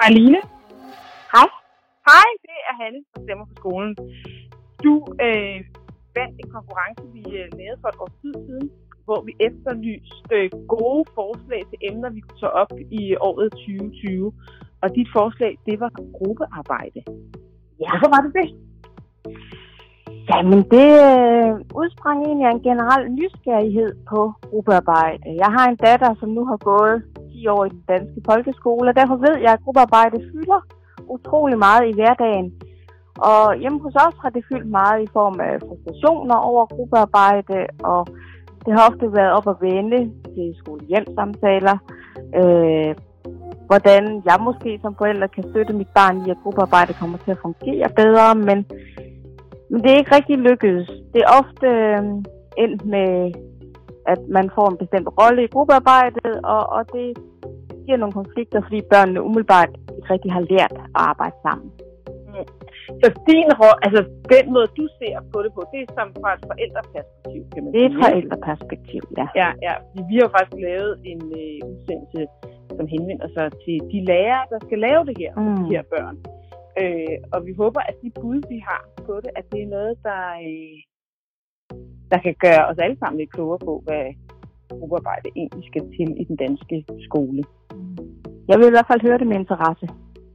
Aline? Hej. Hej, det er Hanne fra Stemmer på skolen. Du øh, vandt en konkurrence, vi øh, lavede for et års tid siden, hvor vi efterlyste gode forslag til emner, vi kunne tage op i året 2020. Og dit forslag, det var gruppearbejde. Ja. Hvorfor var det det? Jamen, det øh, udsprang egentlig af en generel nysgerrighed på gruppearbejde. Jeg har en datter, som nu har gået 10 år i den danske folkeskole, og derfor ved jeg, at gruppearbejde fylder utrolig meget i hverdagen. Og hjemme hos os har det fyldt meget i form af frustrationer over gruppearbejde, og det har ofte været op at vende til skole-hjem-samtaler. Øh, hvordan jeg måske som forælder kan støtte mit barn i, at gruppearbejde kommer til at fungere bedre, men, men det er ikke rigtig lykkedes. Det er ofte øh, endt med, at man får en bestemt rolle i gruppearbejdet, og, og det giver nogle konflikter, fordi børnene umiddelbart ikke rigtig har lært at arbejde sammen. Så din rolle, altså den måde, du ser på det på, det er som fra et forældreperspektiv, kan man Det er et forældreperspektiv, ja. Ja, ja. Vi har faktisk lavet en øh, udsendelse, som henvender sig til de lærere, der skal lave det her, mm. Mm. de her børn. Øh, og vi håber, at de bud, vi har på det, at det er noget, der, øh, der kan gøre os alle sammen lidt klogere på, hvad gruppearbejde egentlig skal til i den danske skole. Jeg vil i hvert fald høre det med interesse.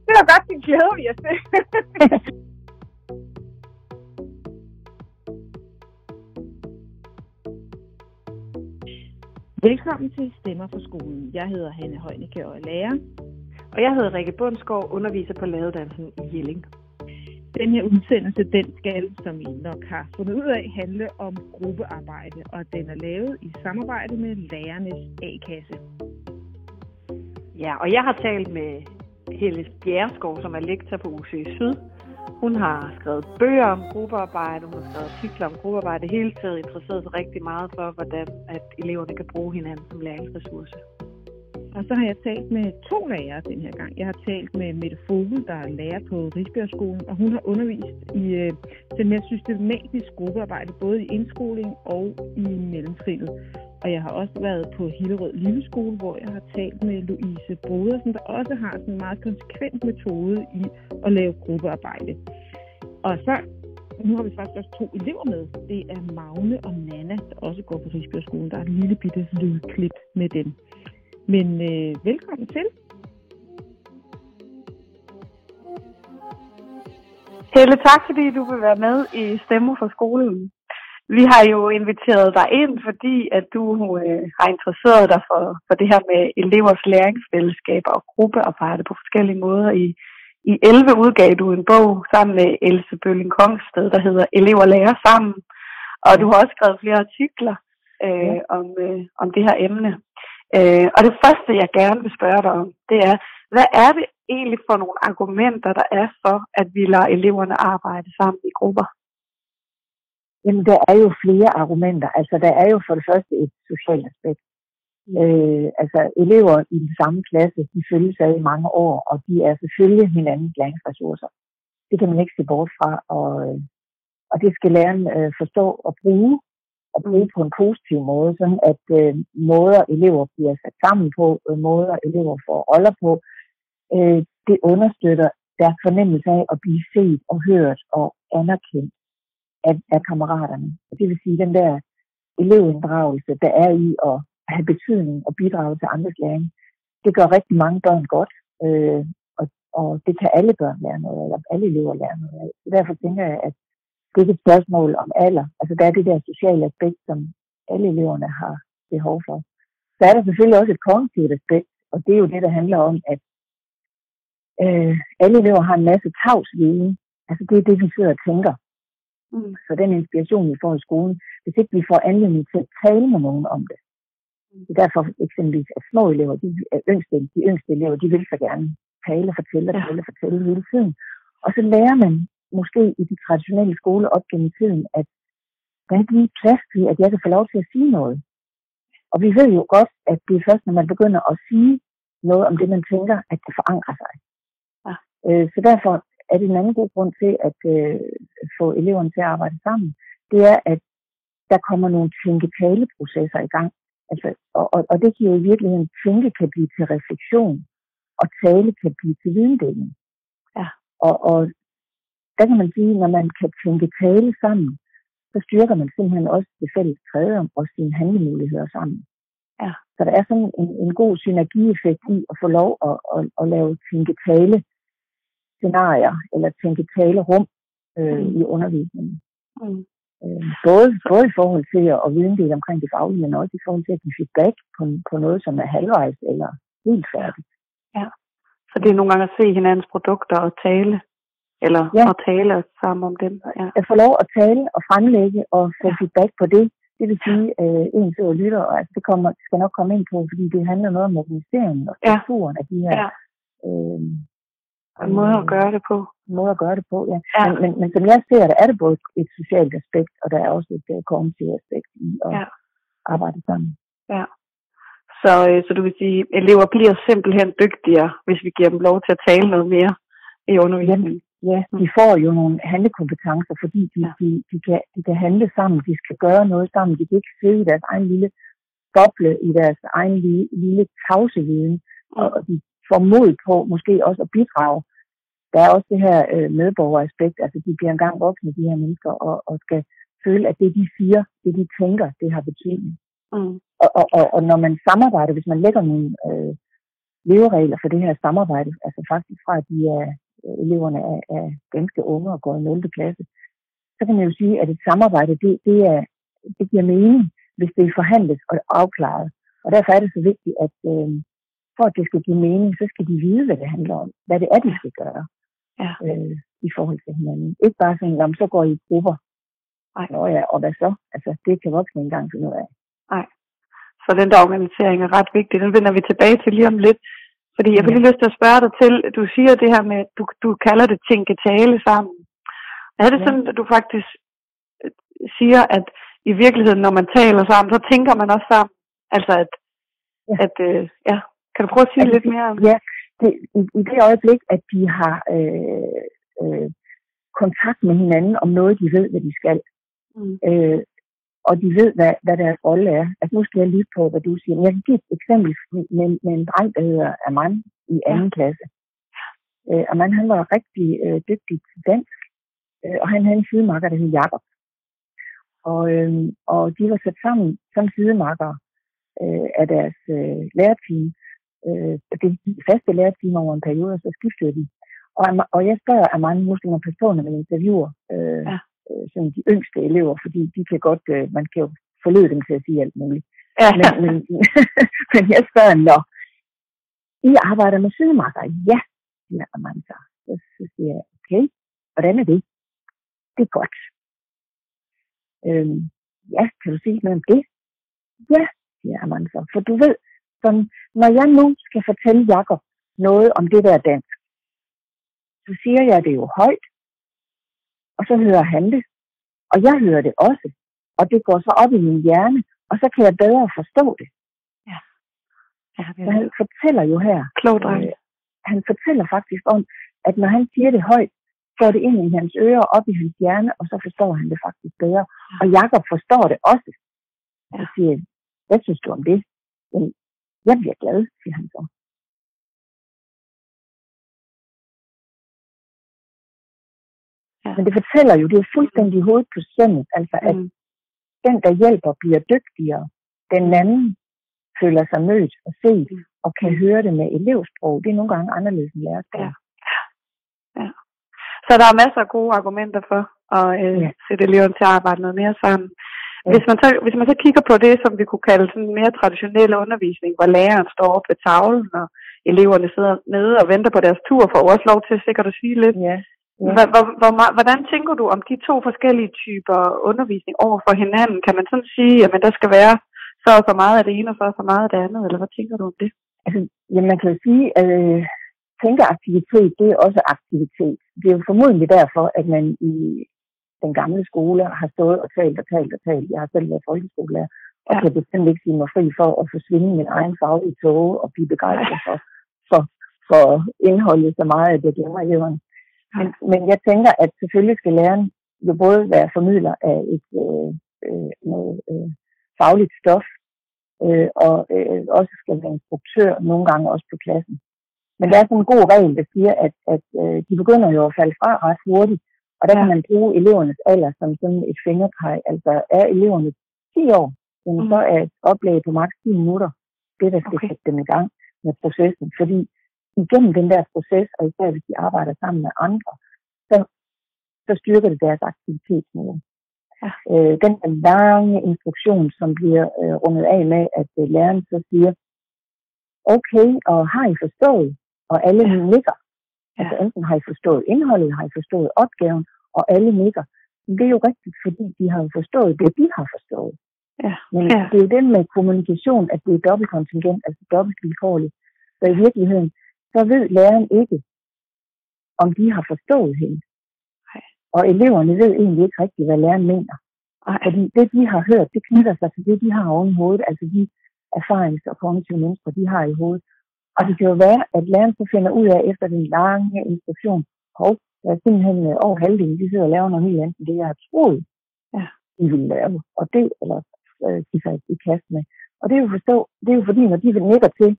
Det er godt, det glæder vi os til. Velkommen til Stemmer for skolen. Jeg hedder Hanne Højneke og er lærer. Og jeg hedder Rikke Bundsgaard, underviser på lavedansen i Jelling. Den her udsendelse, den skal, som I nok har fundet ud af, handle om gruppearbejde, og den er lavet i samarbejde med Lærernes A-kasse. Ja, og jeg har talt med Helle Bjerskov, som er lektor på UC Syd. Hun har skrevet bøger om gruppearbejde, hun har skrevet artikler om gruppearbejde, hele tiden interesseret sig rigtig meget for, hvordan at eleverne kan bruge hinanden som læringsressource. Og så har jeg talt med to lærere den her gang. Jeg har talt med Mette Fogel, der er lærer på Rigsbjergskolen, og hun har undervist i øh, den mere systematisk gruppearbejde, både i indskoling og i mellemtrinnet. Og jeg har også været på Hillerød Lille Skole, hvor jeg har talt med Louise Brodersen, der også har sådan en meget konsekvent metode i at lave gruppearbejde. Og så, nu har vi faktisk også to elever med. Det er Magne og Nana, der også går på Rigsbjergskolen. Der er et lille bitte lydklip med dem. Men øh, velkommen til. Helle, tak fordi du vil være med i Stemmer for skolen. Vi har jo inviteret dig ind, fordi at du øh, har interesseret dig for, for det her med elevers læringsfællesskaber og gruppearbejde på forskellige måder. I, I 11 udgav du en bog sammen med Else Bølling Kongsted, der hedder Elever lærer sammen. Og du har også skrevet flere artikler øh, om, øh, om det her emne. Øh, og det første, jeg gerne vil spørge dig om, det er, hvad er det egentlig for nogle argumenter, der er for, at vi lader eleverne arbejde sammen i grupper? Jamen, der er jo flere argumenter. Altså, der er jo for det første et socialt aspekt. Øh, altså, elever i den samme klasse, de følges ad i mange år, og de er selvfølgelig hinandens læringsressourcer. Det kan man ikke se bort fra, og, øh, og det skal læreren øh, forstå og bruge, og bruge på en positiv måde, sådan at øh, måder elever bliver sat sammen på, øh, måder elever får roller på, øh, det understøtter deres fornemmelse af at blive set og hørt og anerkendt af, af kammeraterne. Og det vil sige, den der elevinddragelse, der er i at have betydning og bidrage til andres læring, det gør rigtig mange børn godt, øh, og, og det kan alle børn lære noget af, eller alle elever lære noget af. Så derfor tænker jeg, at det er ikke et spørgsmål om alder. Altså der er det der sociale aspekt, som alle eleverne har behov for. Så er der selvfølgelig også et kognitivt aspekt, og det er jo det, der handler om, at øh, alle elever har en masse tavs viden. Altså det er det, vi sidder og tænker. Mm. Så den inspiration, vi får i skolen, hvis ikke vi får anledning til at tale med nogen om det. Det er derfor eksempelvis, at små elever, de, yngste, de yngste elever, de vil så gerne tale, fortælle, og tale, fortælle hele tiden. Og så lærer man måske i de traditionelle skoler op gennem tiden, at der er ikke lige plads til, at jeg kan få lov til at sige noget. Og vi ved jo godt, at det er først, når man begynder at sige noget om det, man tænker, at det forankrer sig. Ja. Øh, så derfor er det en anden god grund til at øh, få eleverne til at arbejde sammen. Det er, at der kommer nogle tænke-tale-processer i gang. Altså, og, og, og det giver jo i virkeligheden, tænke kan blive til refleksion. og tale kan blive til videndeling. Ja. Og, og der kan man sige, når man kan tænke tale sammen, så styrker man simpelthen også det fælles træde og sine handlemuligheder sammen. Ja. Så der er sådan en, en god synergieffekt i at få lov at, at, at lave tænke tale scenarier eller tænke tale rum øh, Mm. i undervisningen. Mm. Øh, både, både i forhold til at, at vide en del omkring det faglige, men også i forhold til at give feedback på, på noget, som er halvvejs eller helt færdigt. Så det er nogle gange at se hinandens produkter og tale, eller Ja. at tale sammen om dem. Ja. At få lov at tale og fremlægge og få Ja. feedback på det, det vil sige, øh, en sidder og lytter, og altså, det kommer, skal nok komme ind på, fordi det handler noget om organiseringen og Ja. strukturen af de her Ja. øh, En måde at gøre det på. måder at gøre det på. Ja. Ja. Men, men, men som jeg ser det, er det både et socialt aspekt, og der er også et uh, kognitivt aspekt i at Ja. arbejde sammen. Så, øh, så du vil sige, elever bliver simpelthen dygtigere, hvis vi giver dem lov til at tale noget mere i undervisningen. Ja, de får jo nogle handlekompetencer, fordi de, de, de, kan, de kan handle sammen, de skal gøre noget sammen, de kan ikke sidde i deres egen lille boble, i deres egen lille, lille tavseviden, og, og de får mod på måske også at bidrage. Der er også det her øh, medborgeraspekt, altså de bliver engang voksne, de her mennesker, og, og skal føle, at det de siger, det de tænker, det har betydning. Mm. Og, og, og, og når man samarbejder, hvis man lægger nogle øh, leveregler for det her samarbejde, altså faktisk fra at de er, eleverne er, er ganske unge og går i 0. klasse, så kan man jo sige, at et samarbejde, det, det, er, det giver mening, hvis det er forhandlet og afklaret. Og derfor er det så vigtigt, at øh, for at det skal give mening, så skal de vide, hvad det handler om. Hvad det er, de skal gøre Ja. øh, i forhold til hinanden. Ikke bare sådan, om så går I i grupper. Nej. Nå ja, og hvad så? Altså, det kan voksne engang finde ud af. Så den der organisering er ret vigtig. Den vender vi tilbage til lige om lidt. Fordi jeg får lige lyst til at spørge dig til, du siger det her med, du, du kalder det tænke tale sammen. Er det Ja. sådan, at du faktisk øh, siger, at i virkeligheden, når man taler sammen, så tænker man også sammen? Altså at, Ja. at øh, ja, kan du prøve at sige Altså, lidt mere om Ja, det, i, i det øjeblik, at de har øh, øh, kontakt med hinanden om noget, de ved, hvad de skal, Mm. øh, og de ved, hvad, hvad deres rolle er. Altså nu skal jeg lytte på, hvad du siger. Men jeg kan give et eksempel med, med en dreng, der hedder Aman i anden ja. klasse. Øh, Aman, han var rigtig øh, dygtig til dansk, øh, og han havde en sidemakker, der hed Jakob. Og, øh, og de var sat sammen som sidemakker øh, af deres øh, lærerteam. Øh, det faste lærerteam over en periode, og så skiftede de. Og, og jeg spørger Aman, nu skal man passe på, når man interviewer øh, Ja. Øh, sådan de yngste elever, fordi de kan godt, øh, man kan jo forlede dem til at sige alt muligt. Ja. Men, men, men jeg spørger, når I arbejder med sidemarker? Ja, siger Aman så. Så, siger jeg, okay, hvordan er det? Det er godt. Øhm, ja, kan du sige noget om det? Ja, siger Aman så. For du ved, som, når jeg nu skal fortælle Jakob noget om det der dansk, så siger jeg det jo højt, og så hører han det, og jeg hører det også, og det går så op i min hjerne, og så kan jeg bedre forstå det. ja, det Så han fortæller jo her, klog dreng. øh, han fortæller faktisk om, at når han siger det højt, går det ind i hans ører, op i hans hjerne, og så forstår han det faktisk bedre. Og Jakob forstår det også. Og Ja. siger, hvad synes du om det? Jamen, jeg bliver glad, siger han så. Ja. Men det fortæller jo, det er fuldstændig hovedet på sømmet, altså at Mm. den, der hjælper, bliver dygtigere. Den anden føler sig mødt og set, Mm. og kan høre det med elevsprog. Det er nogle gange anderledes end lærersprog. Ja. Ja. Så der er masser af gode argumenter for at øh, Ja. sætte eleverne til at arbejde noget mere sammen. Ja. Hvis man, så, hvis man så kigger på det, som vi kunne kalde sådan mere traditionel undervisning, hvor læreren står op ved tavlen, og eleverne sidder nede og venter på deres tur, får også lov til sikkert at sige lidt. Ja. Hvordan tænker du om de to forskellige typer undervisning over for hinanden? Kan man sådan sige, at der skal være så og så meget af det ene, og så og så meget af det andet, eller hvad tænker du om det? Altså, jamen, man kan jo sige, at øh, tænkeaktivitet, det er også aktivitet. Det er jo formodentlig derfor, at man i den gamle skole har stået og talt og talt og talt. Jeg har selv været folkeskolelærer, og Ja. kan bestemt ikke sige mig fri for at forsvinde min egen faglige tog og blive begejstret for, for, for indholdet så meget, at jeg glemmer. Men, men jeg tænker, at selvfølgelig skal læreren jo både være formidler af et øh, øh, noget, øh, fagligt stof, øh, og øh, også skal være instruktør, nogle gange også på klassen. Men der er sådan en god regel, der siger, at, at øh, de begynder jo at falde fra ret hurtigt, og der kan man bruge elevernes alder som sådan et fingerpeg. Altså er eleverne 10 år, mm. så er et oplæg på maks 10 minutter det, der skal okay. sætte dem i gang med processen. Fordi igennem den der proces, og især hvis de arbejder sammen med andre, så, så styrker det deres aktivitetsniveau. Ja. Øh, den lange instruktion, som bliver øh, rundet af med, at øh, læreren så siger, okay, og har I forstået? Og alle ja. nikker. Ja. Altså enten har I forstået indholdet, har I forstået opgaven, og alle nikker. Det er jo rigtigt, fordi de har forstået det, de har forstået. Ja. Men ja. det er jo den med kommunikation, at det er dobbeltkontingent, altså dobbeltvilkårligt. Så i virkeligheden, så ved læreren ikke, om de har forstået hende. Nej. Og eleverne ved egentlig ikke rigtigt, hvad læreren mener. Nej. Fordi det, de har hørt, det knytter sig til det, de har oven i hovedet. Altså de erfarings- og kognitive mønstre, de har i hovedet. Og det kan jo være, at læreren så finder ud af, efter den lange instruktion, hov, der er simpelthen øh, over halvdelen, de sidder og laver noget helt andet, end det, jeg har troet, ja. de ville lave. Og det, eller øh, de sig i kast med. Og det er jo, forstå, det er jo fordi, når de nikker til,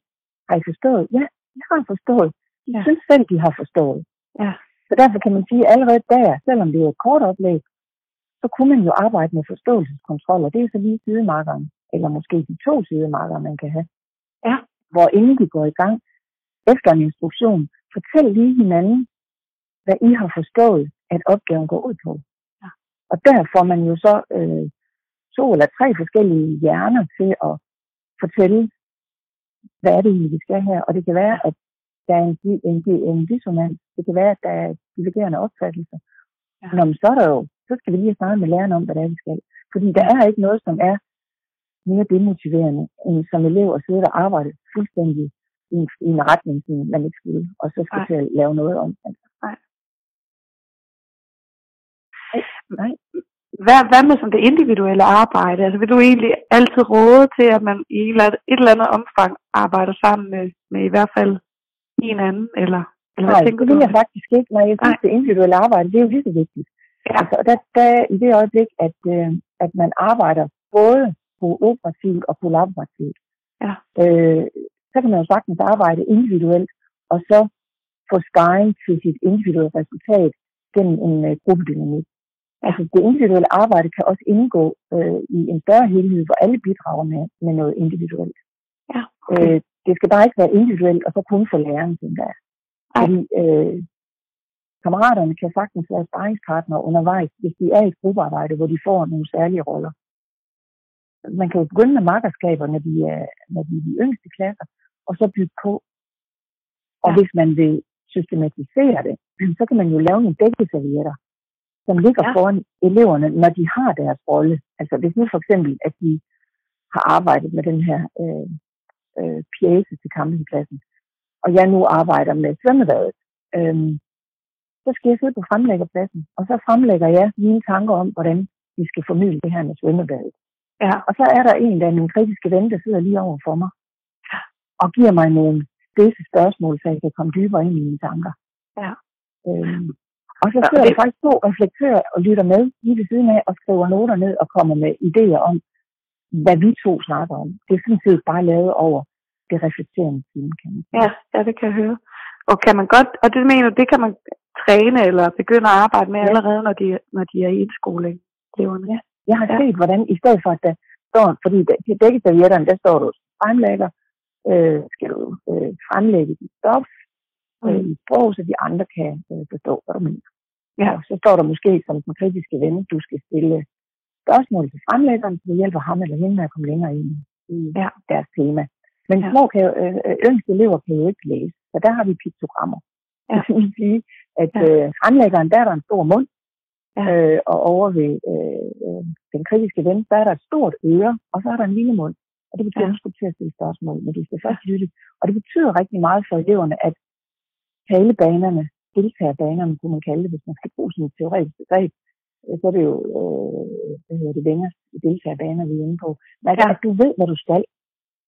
har I forstået? Ja, de har forstået. De ja. synes selv, de har forstået. Ja. Så derfor kan man sige, at allerede der, selvom det er et kort oplæg, så kunne man jo arbejde med forståelseskontrol, og det er så lige sidemarkeren, eller måske de to sidemarkere, man kan have. Ja. Hvor inden de går i gang, efter en instruktion, fortæl lige hinanden, hvad I har forstået, at opgaven går ud på. Ja. Og der får man jo så øh, to eller tre forskellige hjerner til at fortælle, hvad er det egentlig, vi skal her. Og det kan være, at der er en, en, en dissonans. Det kan være, at der er divergerende opfattelser. Ja. Nå, men så er der jo, så skal vi lige have snakket med læreren om, hvad det er, vi skal. Fordi der er ikke noget, som er mere demotiverende, end som elev at sidde og arbejde fuldstændig i en, i en retning, som man ikke skulle, og så skal til at lave noget om. Altså. Nej. Nej. Hvad, hvad med sådan det individuelle arbejde? Altså vil du egentlig altid råde til, at man i et eller andet omfang arbejder sammen med, med i hvert fald en anden? Eller, eller Nej, det vil jeg faktisk ikke. Nej, jeg synes, Nej. det individuelle arbejde, det er jo lige så vigtigt. Ja. Altså, der, der, I det øjeblik, at, øh, at man arbejder både på operativt og kollaborativt, ja. øh, så kan man jo sagtens arbejde individuelt, og så få sparring til sit individuelle resultat gennem en uh, gruppedynamik. Altså det individuelle arbejde kan også indgå øh, i en større helhed, hvor alle bidrager med, med noget individuelt. Ja, okay. øh, det skal bare ikke være individuelt, og så kun for læreren, tænker jeg. Fordi øh, kammeraterne kan sagtens være sparringspartnere undervejs, hvis de er i et gruppearbejde, hvor de får nogle særlige roller. Man kan jo begynde med makkerskaber, når de er, når de er de yngste klasser, og så bygge på. Og ja. hvis man vil systematisere det, så kan man jo lave nogle dækkeservietter, som ligger ja. foran eleverne, når de har deres rolle. Altså hvis nu for eksempel, at de har arbejdet med den her øh, øh, pjæse til campingpladsen, og jeg nu arbejder med svømmebadet, øh, så skal jeg sidde på fremlæggerpladsen, og så fremlægger jeg mine tanker om, hvordan vi skal formidle det her med svømmebadet. Ja. Og så er der en, der er min kritiske ven, der sidder lige over for mig, og giver mig nogle spidse spørgsmål, så jeg kan komme dybere ind i mine tanker. Ja. Øhm, og så sidder der faktisk to reflektører og lytter med lige ved siden af og skriver noter ned og kommer med idéer om, hvad vi to snakker om. Det er sådan set bare lavet over det reflekterende time, kan man sige. Ja, ja, det kan jeg høre. Og kan man godt, og det mener det kan man træne eller begynde at arbejde med ja. allerede, når de, når de er i indskoling. Ja, jeg har ja. set, hvordan i stedet for, at der står, fordi de begge servietterne, der står du fremlægger, øh, skal du øh, fremlægge dit stof, øh, i sprog, så de andre kan øh, forstå, hvad du mener. Ja. Så står der måske som den kritiske ven, du skal stille spørgsmål til fremlæggeren, så det hjælper ham eller hende med at komme længere ind i ja. deres tema. Men ja. små kan jo, øh, øh, yngste elever kan jo ikke læse, så der har vi piktogrammer. Ja. Det vil sige, at ja. øh, fremlæggeren, der er der en stor mund, ja. øh, og over ved øh, øh, den kritiske ven, der er der et stort øre, og så er der en lille mund. Og det betyder, ja. at du skal til at stille spørgsmål, men du skal først lytte. Og det betyder rigtig meget for eleverne, at talebanerne, deltagerbanerne, kunne man kalde det, hvis man skal bruge sådan et teoretisk begreb, øh, så er det jo, øh, hvad hedder det, venner, deltagerbaner, vi er inde på. Men altså, ja. at du ved, hvad du skal.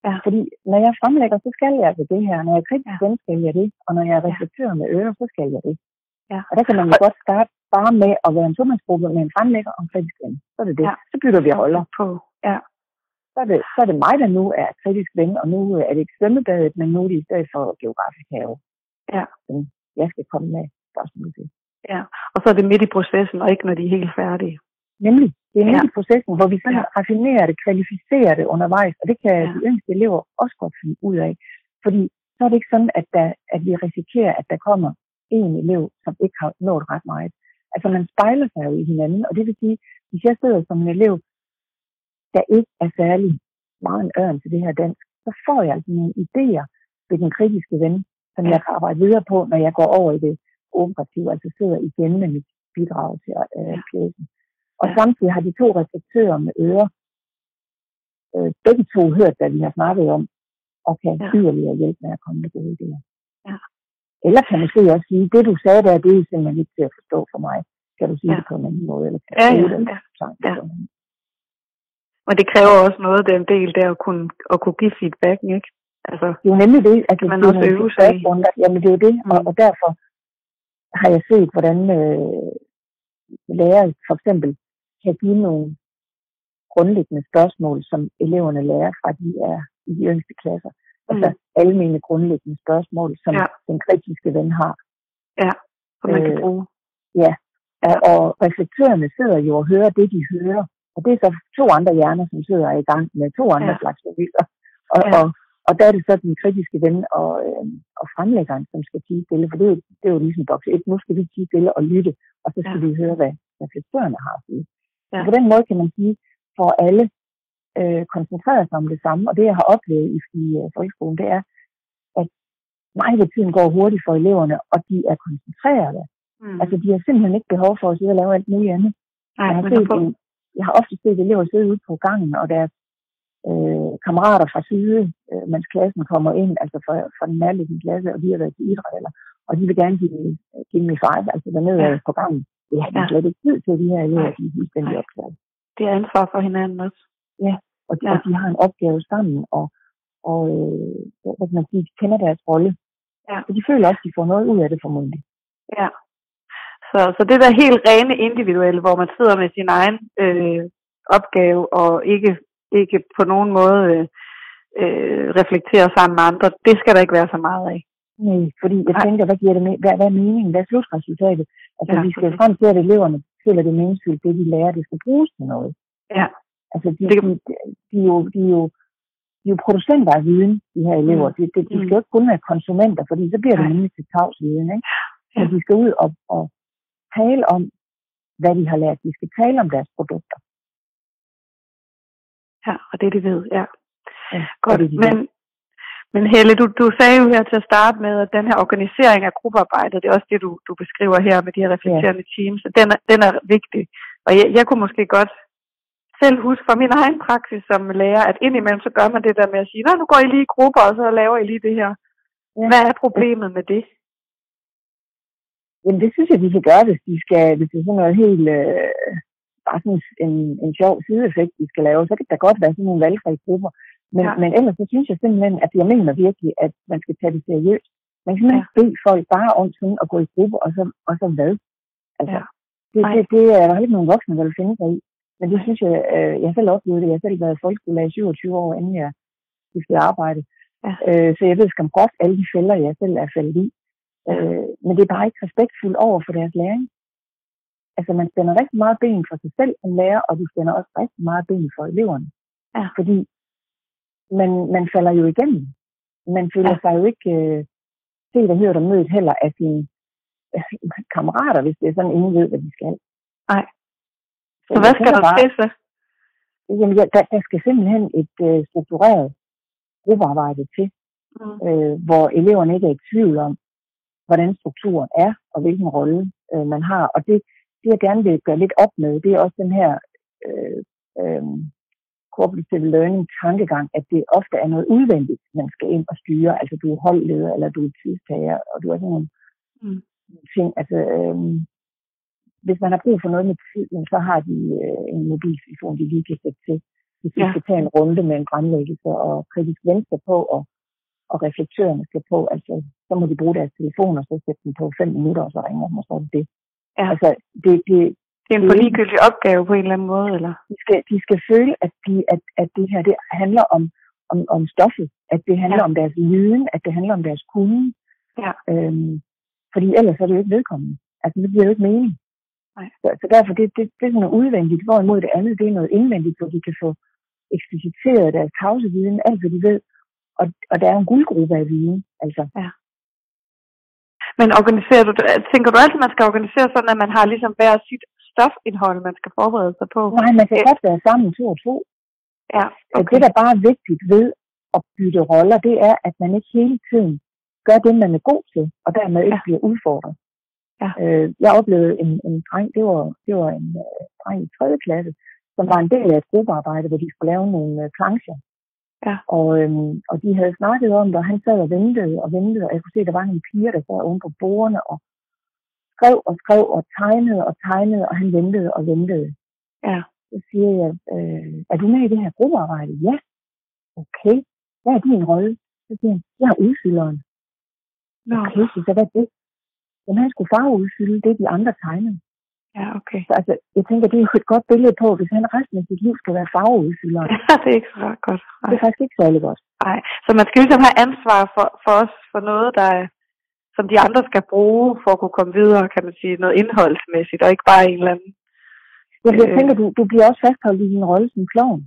Ja. Fordi når jeg fremlægger, så skal jeg altså det her. Når jeg er kritisk ja. skal jeg det. Og når jeg er reflektør med ører, så skal jeg det. Ja. Og der kan man jo godt starte bare med at være en tomandsgruppe med en fremlægger om kritisk ven. Så er det det. Ja. Så bytter vi holder. På. Ja. Så er, det, så er det mig, der nu er kritisk ven, og nu er det ikke svømmebadet, men nu er det i stedet for geografisk have. ja. Jeg skal komme med spørgsmål til. Ja, og så er det midt i processen, og ikke når de er helt færdige. Nemlig, det er midt Ja. i processen, hvor vi så Ja. raffinerer det, kvalificerer det undervejs, og det kan ja. de yngste elever også godt finde ud af. Fordi så er det ikke sådan, at, der, at vi risikerer, at der kommer en elev, som ikke har nået ret meget. Altså man spejler sig jo i hinanden, og det vil sige, hvis jeg sidder som en elev, der ikke er særlig meget en ørn til det her dansk, så får jeg altså nogle idéer ved den kritiske ven, som jeg kan arbejde videre på, når jeg går over i det operative, altså sidder igen med mit bidrag til øh, pjæsen. Og samtidig har de to reflektører med ører øh, begge to hørt, hvad vi har snakket om, og kan Ja. yderligere hjælpe med at komme med gode idéer. Ja. Eller kan måske også sige, det du sagde der, det er simpelthen ikke til at forstå for mig. Kan du sige Ja. det på en anden måde? Eller kan Ja, ja, det ja. sang Ja. Men det kræver også noget, den del der, at kunne, at kunne give feedbacken, ikke? Altså, Det er jo nemlig det, altså, Kan man også øve sig i. Jamen det er jo det, mm. og, Mm. og derfor har jeg set, hvordan øh, lærere for eksempel kan give nogle grundlæggende spørgsmål, som eleverne lærer fra de er i de yngste klasser. Mm. Altså almene grundlæggende spørgsmål, som Ja. ja. den kritiske ven har. som man kan Øh, bruge. Ja, og, og reflektørerne sidder jo og hører det, de hører. Og det er så to andre hjerner, som sidder i gang med to andre Ja. ja. slags beviser. Og, Ja. ja. og, og der er det så den kritiske ven og, øh, og fremlæggeren, som skal tige stille. For det er, jo, det er jo ligesom boks 1. Nu skal vi tige stille og lytte, og så skal Ja. vi høre, hvad reflektørerne har at sige. Ja. Så på den måde kan man sige, for alle øh, koncentrerer sig om det samme. Og det, jeg har oplevet i, i uh, folkeskolen, det er, at meget af tiden går hurtigt for eleverne, og de er koncentrerede. Mm. Altså, de har simpelthen ikke behov for at sidde og lave alt muligt andet. Nej, jeg, har set, jeg har ofte set elever sidde ude på gangen, og deres øh, kammerater fra side, øh, mens klassen kommer ind, altså fra, fra den nærliggende klasse, og de har været til idræt, eller, og de vil gerne give, give mig five, altså dernede Ja. ja. på gangen. Det har de Ja. slet ikke tid til, de her elever, de er fuldstændig optaget. det er ansvar for hinanden også. Og de, Ja. ja. og de har en opgave sammen, og, og øh, hvad kan man sige, de kender deres rolle. Ja. Så de føler også, at de får noget ud af det formodentlig. Ja. Så, så det der helt rene individuelle, hvor man sidder med sin egen øh, opgave og ikke, ikke på nogen måde øh, øh, reflekterer sammen med andre, det skal der ikke være så meget af. Nej, fordi jeg Nej. tænker, hvad giver det med, hvad, hvad er meningen, hvad er slutresultatet? Altså, Ja, ja, vi skal frem til, at eleverne føler det meningsfyldt, det de lærer, det skal bruges til noget. Ja. Altså, de, Det de, kan- de, de, er jo, de, er jo, de er jo producenter af viden, de her elever. Mm. De, de, de Mm. skal jo ikke kun være konsumenter, fordi så bliver det nemlig til tavs viden, ikke? Ja. Så de skal ud og, og tale om, hvad de har lært. De skal tale om deres produkter. Ja, og det de ved, ja. Ja, Godt, det, de men, men Helle, du, du sagde jo her til at starte med, at den her organisering af gruppearbejdet, det er også det, du, du beskriver her med de her reflekterende ja. teams, den er, den er vigtig. Og jeg, jeg kunne måske godt selv huske fra min egen praksis som lærer, at indimellem så gør man det der med at sige, nu går I lige i grupper, og så laver I lige det her. Ja. Hvad er problemet med det? Jamen, det synes jeg, de kan gøre, hvis de skal, hvis det er sådan noget helt, øh, bare sådan en, en sjov sideeffekt, de skal lave, så kan der godt være sådan nogle valgfri grupper. Men, Ja. men ellers så synes jeg simpelthen, at jeg mener virkelig, at man skal tage det seriøst. Man kan simpelthen Ja. ikke bede folk bare om sådan at gå i grupper, og så, og så hvad? Altså, Ja. det, det, det, er der ikke nogen voksne, der vil finde sig i. Men det synes jeg, øh, jeg selv oplevet det. Jeg har selv været i folkeskole i 27 år, inden jeg skiftede arbejde. Ja. Øh, så jeg ved skam godt alle de fælder, jeg selv er faldet i. Øh, men det er bare ikke respektfuldt over for deres læring. Altså man spænder rigtig meget ben for sig selv som lærer, og du spænder også rigtig meget ben for eleverne. Ja. Fordi man, man falder jo igennem. Man føler Ja. sig jo ikke øh, set og hørt og mødt heller af sine øh, kammerater, hvis det er sådan, ingen ved, hvad de skal. Nej. Så Så hvad skal der til så? Jamen, ja, der, der skal simpelthen et øh, struktureret gruppearbejde til, Mm. øh, hvor eleverne ikke er i tvivl om, hvordan strukturen er, og hvilken rolle øh, man har. Og det, det, jeg gerne vil gøre lidt op med, det er også den her øh, øh, cooperative learning tankegang, at det ofte er noget udvendigt, man skal ind og styre. Altså du er holdleder, eller du er tidstager, og du er sådan nogle Mm. ting. Altså, øh, hvis man har brug for noget med tid, så har de øh, en mobiltelefon, de lige kan sætte til. Hvis de Ja. skal tage en runde med en fremlæggelse og kritisk venstre på, og, og reflektørerne skal på, altså, så må de bruge deres telefon, og så sætte den på fem minutter, og så ringer den, og så er det det. Ja. Altså, det, det, Det er en for ligegyldig opgave på en eller anden måde, eller? de, skal, de skal føle, at, de, at, at det her det handler om, om, om stoffet, at det handler Ja. ja. om deres viden, at det handler om deres kunde, Ja. Øhm, fordi ellers er det jo ikke vedkommende. Altså, det bliver jo ikke mening. Nej. Så, så derfor, det, det, det er sådan noget udvendigt, hvorimod det andet, det er noget indvendigt, hvor de kan få ekspliciteret deres tavseviden, alt hvad de ved. Og, og der er en guldgruppe af viden. Altså, Men organiserer du, tænker du altid, at man skal organisere sådan, at man har ligesom hver sit stofindhold, man skal forberede sig på? nej, man kan Ja. godt være sammen to og to. Ja, Okay. okay. Det, der bare er vigtigt ved at bytte roller, det er, at man ikke hele tiden gør det, man er god til, og dermed ikke Ja. bliver udfordret. Ja. Øh, jeg oplevede en, en dreng, det var, det var en uh, dreng i 3. klasse, som var en del af et gruppearbejde, hvor de skulle lave nogle uh, plancher. Ja. Og, øhm, og de havde snakket om det, og han sad og ventede og ventede, og jeg kunne se, at der var nogle piger, der sad oven på bordene og skrev og skrev og tegnede og tegnede, og han ventede og ventede. Ja. Så siger jeg, øh, er du med i det her gruppearbejde? Ja. Okay. Hvad er din rolle? Så siger han, jeg er udfylderen. Nå, Okay, så hvad er det? Jamen, han skulle farveudfylde det, de andre tegnede. Ja, okay. Så altså, jeg tænker, det er jo et godt billede på, hvis han resten af sit liv skal være farveudfylderen. Ja, det er ikke så godt. Det Nej. er faktisk ikke særlig godt. Nej. Så man skal ligesom have ansvar for, for os, for noget, der er, som de andre skal bruge for at kunne komme videre, kan man sige, noget indholdsmæssigt, og ikke bare en eller anden. Jeg, jeg Øh. tænker, du, du bliver også fastholdt i din rolle som klovn.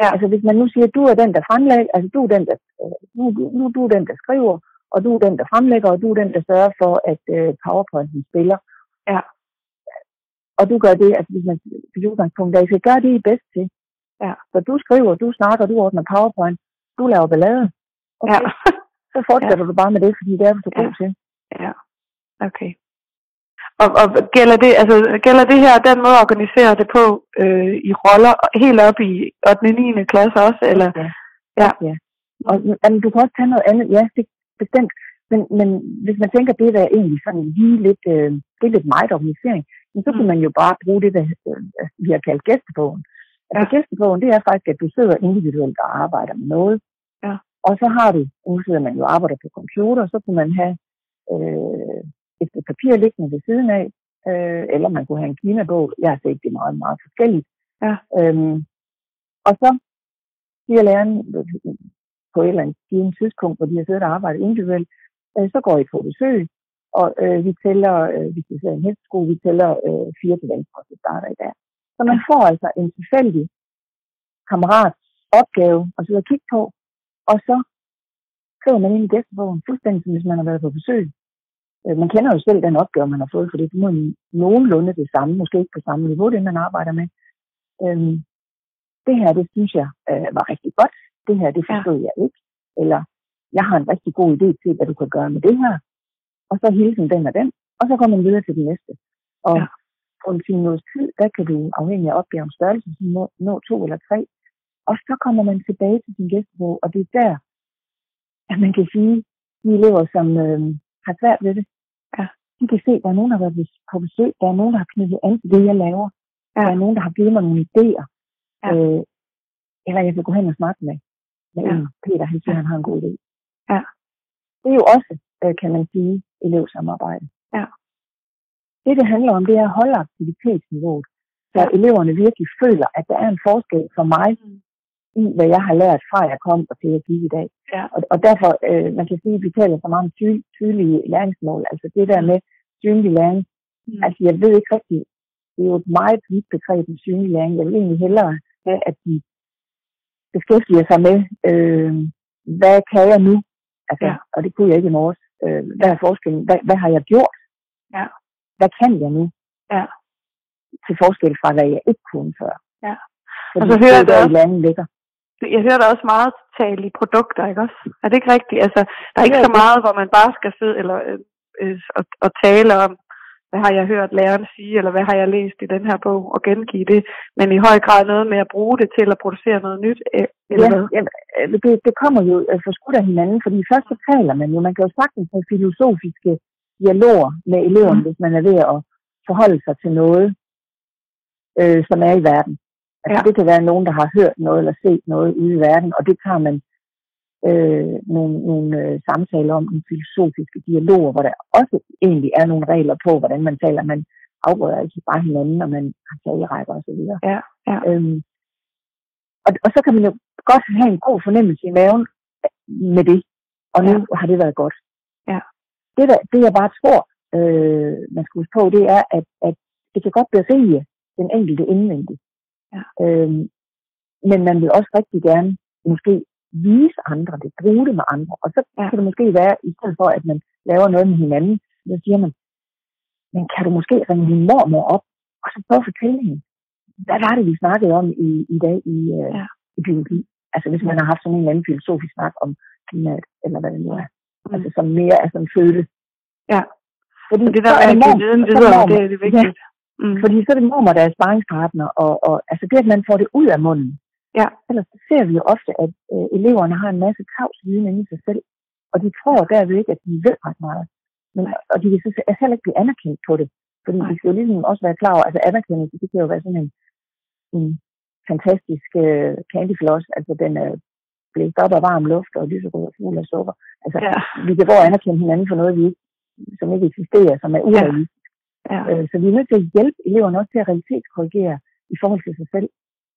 Ja. Altså, hvis man nu siger, at du er den, der fremlægger, altså du er den, der, øh, nu, nu, nu du er den, der skriver, og du er den, der fremlægger, og du er den, der sørger for, at øh, PowerPointen spiller. Ja. Og du gør det, altså hvis man hvis udgangspunkt I skal gøre det, I er bedst til. Ja. Så du skriver, du snakker, du ordner PowerPoint, du laver ballade. Okay. Ja. Så fortsætter ja. du bare med det, fordi det er du så god Ja. til. ja. Okay. Og, og gælder, det, altså, gælder det her den måde at organisere det på øh, i roller helt op i 8. og 9. klasse også? Eller? Ja. Ja. ja. Og jamen, du kan også tage noget andet. Ja, det bestemt. Men, men hvis man tænker, det er egentlig sådan lige lidt, øh, det er lidt meget organisering, så kan Mm. man jo bare bruge det, der øh, vi har kaldt gæstebogen. Altså Ja. gæstebogen, det er faktisk, at du sidder individuelt og arbejder med noget. Ja. Og så har du, nu sidder man jo arbejder på computer, så kunne man have øh, et stykke papir liggende ved siden af, øh, eller man kunne have en kinabog. Jeg har set det meget, meget forskelligt. Ja. Øhm, og så siger læreren øh, på et eller andet tidspunkt, hvor de har siddet og arbejdet individuelt, øh, så går I på besøg, og øh, vi tæller, øh, hvis vi sidder i en hestesko, vi tæller øh, fire til venstre, og starter i der. Så man får altså en tilfældig kammerat opgave at sidde og kigge på, og så skriver man ind i gæstebogen, fuldstændig som hvis man har været på besøg. Øh, Man kender jo selv den opgave, man har fået, for det er nogenlunde det samme, måske ikke på samme niveau, det man arbejder med. Øhm, det her, det synes jeg øh, var rigtig godt. Det her, det forstod ja. jeg ikke. Eller, jeg har en rigtig god idé til, hvad du kan gøre med det her. Og så hilsen den og den. Og så går man videre til den næste. Og Ja. på en 10 minutters tid, der kan du afhængig af opgavens størrelse, så nå, nå to eller tre. Og så kommer man tilbage til sin gæstebog, og det er der, at man kan sige, de elever, som øh, har svært ved det, Ja. de kan se, at der er nogen, der har været på besøg, der er nogen, der har knyttet an til det, jeg laver. Ja. Der er nogen, der har givet mig nogle idéer. Ja. Øh, eller jeg kan gå hen og snakke med, med Ja. en. Peter, han siger, Ja. han har en god idé. Ja. Det er jo også, øh, kan man sige, elevsamarbejde. Ja. Det, det handler om, det er at holde aktivitetsniveauet, så Ja. eleverne virkelig føler, at der er en forskel for mig Mm. i, hvad jeg har lært fra jeg kom og til at give i dag. Ja. Og, og derfor, øh, man kan sige, at vi taler så meget om ty- tydelige læringsmål. Altså det der med synlig læring. Mm. Altså jeg ved ikke rigtigt, det er jo et meget vidt begreb med synlig læring. Jeg vil egentlig hellere have, at de beskæftiger sig med, øh, hvad kan jeg nu? Altså, Ja. Og det kunne jeg ikke i morges. Øh, hvad er forskellen? Hvad, hvad har jeg gjort? Ja. Hvad kan jeg nu? Ja. Til forskel fra, hvad jeg ikke kunne før. Ja. Fordi Og så hører jeg det, landet ligger. Jeg hører der også meget tale i produkter, ikke også? Er det ikke rigtigt? Altså, der er ikke så meget, hvor man bare skal sidde eller, øh, øh, og, og tale om, hvad har jeg hørt læreren sige, eller hvad har jeg læst i den her bog, og gengive det, men i høj grad noget med at bruge det til at producere noget nyt, øh, eller Ja, hvad? ja, øh, det, det kommer jo for skudt af hinanden, fordi først så taler man jo, man kan jo sagtens have filosofiske dialoger med eleverne, Mm. hvis man er ved at forholde sig til noget, øh, som er i verden. Altså, Ja. Det kan være nogen, der har hørt noget eller set noget ude i verden, og det tager man øh, nogle, nogle øh, samtaler om, nogle filosofiske dialoger, hvor der også egentlig er nogle regler på, hvordan man taler. Man afbryder ikke bare hinanden, når man har talerækker osv. Ja, ja. Øhm, og, og så kan man jo godt have en god fornemmelse i maven med det. Og nu Ja. har det været godt. Ja. det, der, det jeg bare tror, øh, man skal huske på, det er, at, at det kan godt berige den enkelte indvendigt. Ja. Øhm, men man vil også rigtig gerne måske vise andre det, bruge det med andre. Og så ja. kan det måske være, i stedet for at man laver noget med hinanden, så siger man, men kan du måske ringe din mormor op, og så prøve at fortælle hende, hvad var det, vi snakkede om i, i dag i, øh, Ja. i biologi? Altså hvis man har haft sådan en eller anden filosofisk snak om klimaet, eller hvad det nu er. Mm. Altså som mere er sådan føle. Ja. Fordi Så det der med er at give viden så er videre, det er det vigtigt. Mm. fordi så er det mormor, der er sparringspartner, og, og altså det, at man får det ud af munden. Ja. Ellers så ser vi jo ofte, at øh, eleverne har en masse tavs viden inde i sig selv, og de tror derved ikke, at de ved ret meget. Men, og de kan så heller ikke blive anerkendt på det. Fordi Nej. de skal jo ligesom også være klar over, altså anerkendelse, det kan jo være sådan en, en fantastisk øh, candyfloss, altså den er blæst op af varm luft og lyserød og fuld af sukker. Altså, Ja. vi kan og anerkende hinanden for noget, vi ikke, som ikke eksisterer, som er urealistisk. Ja. Øh, så vi er nødt til at hjælpe eleverne også til at realitetskorrigere i forhold til sig selv.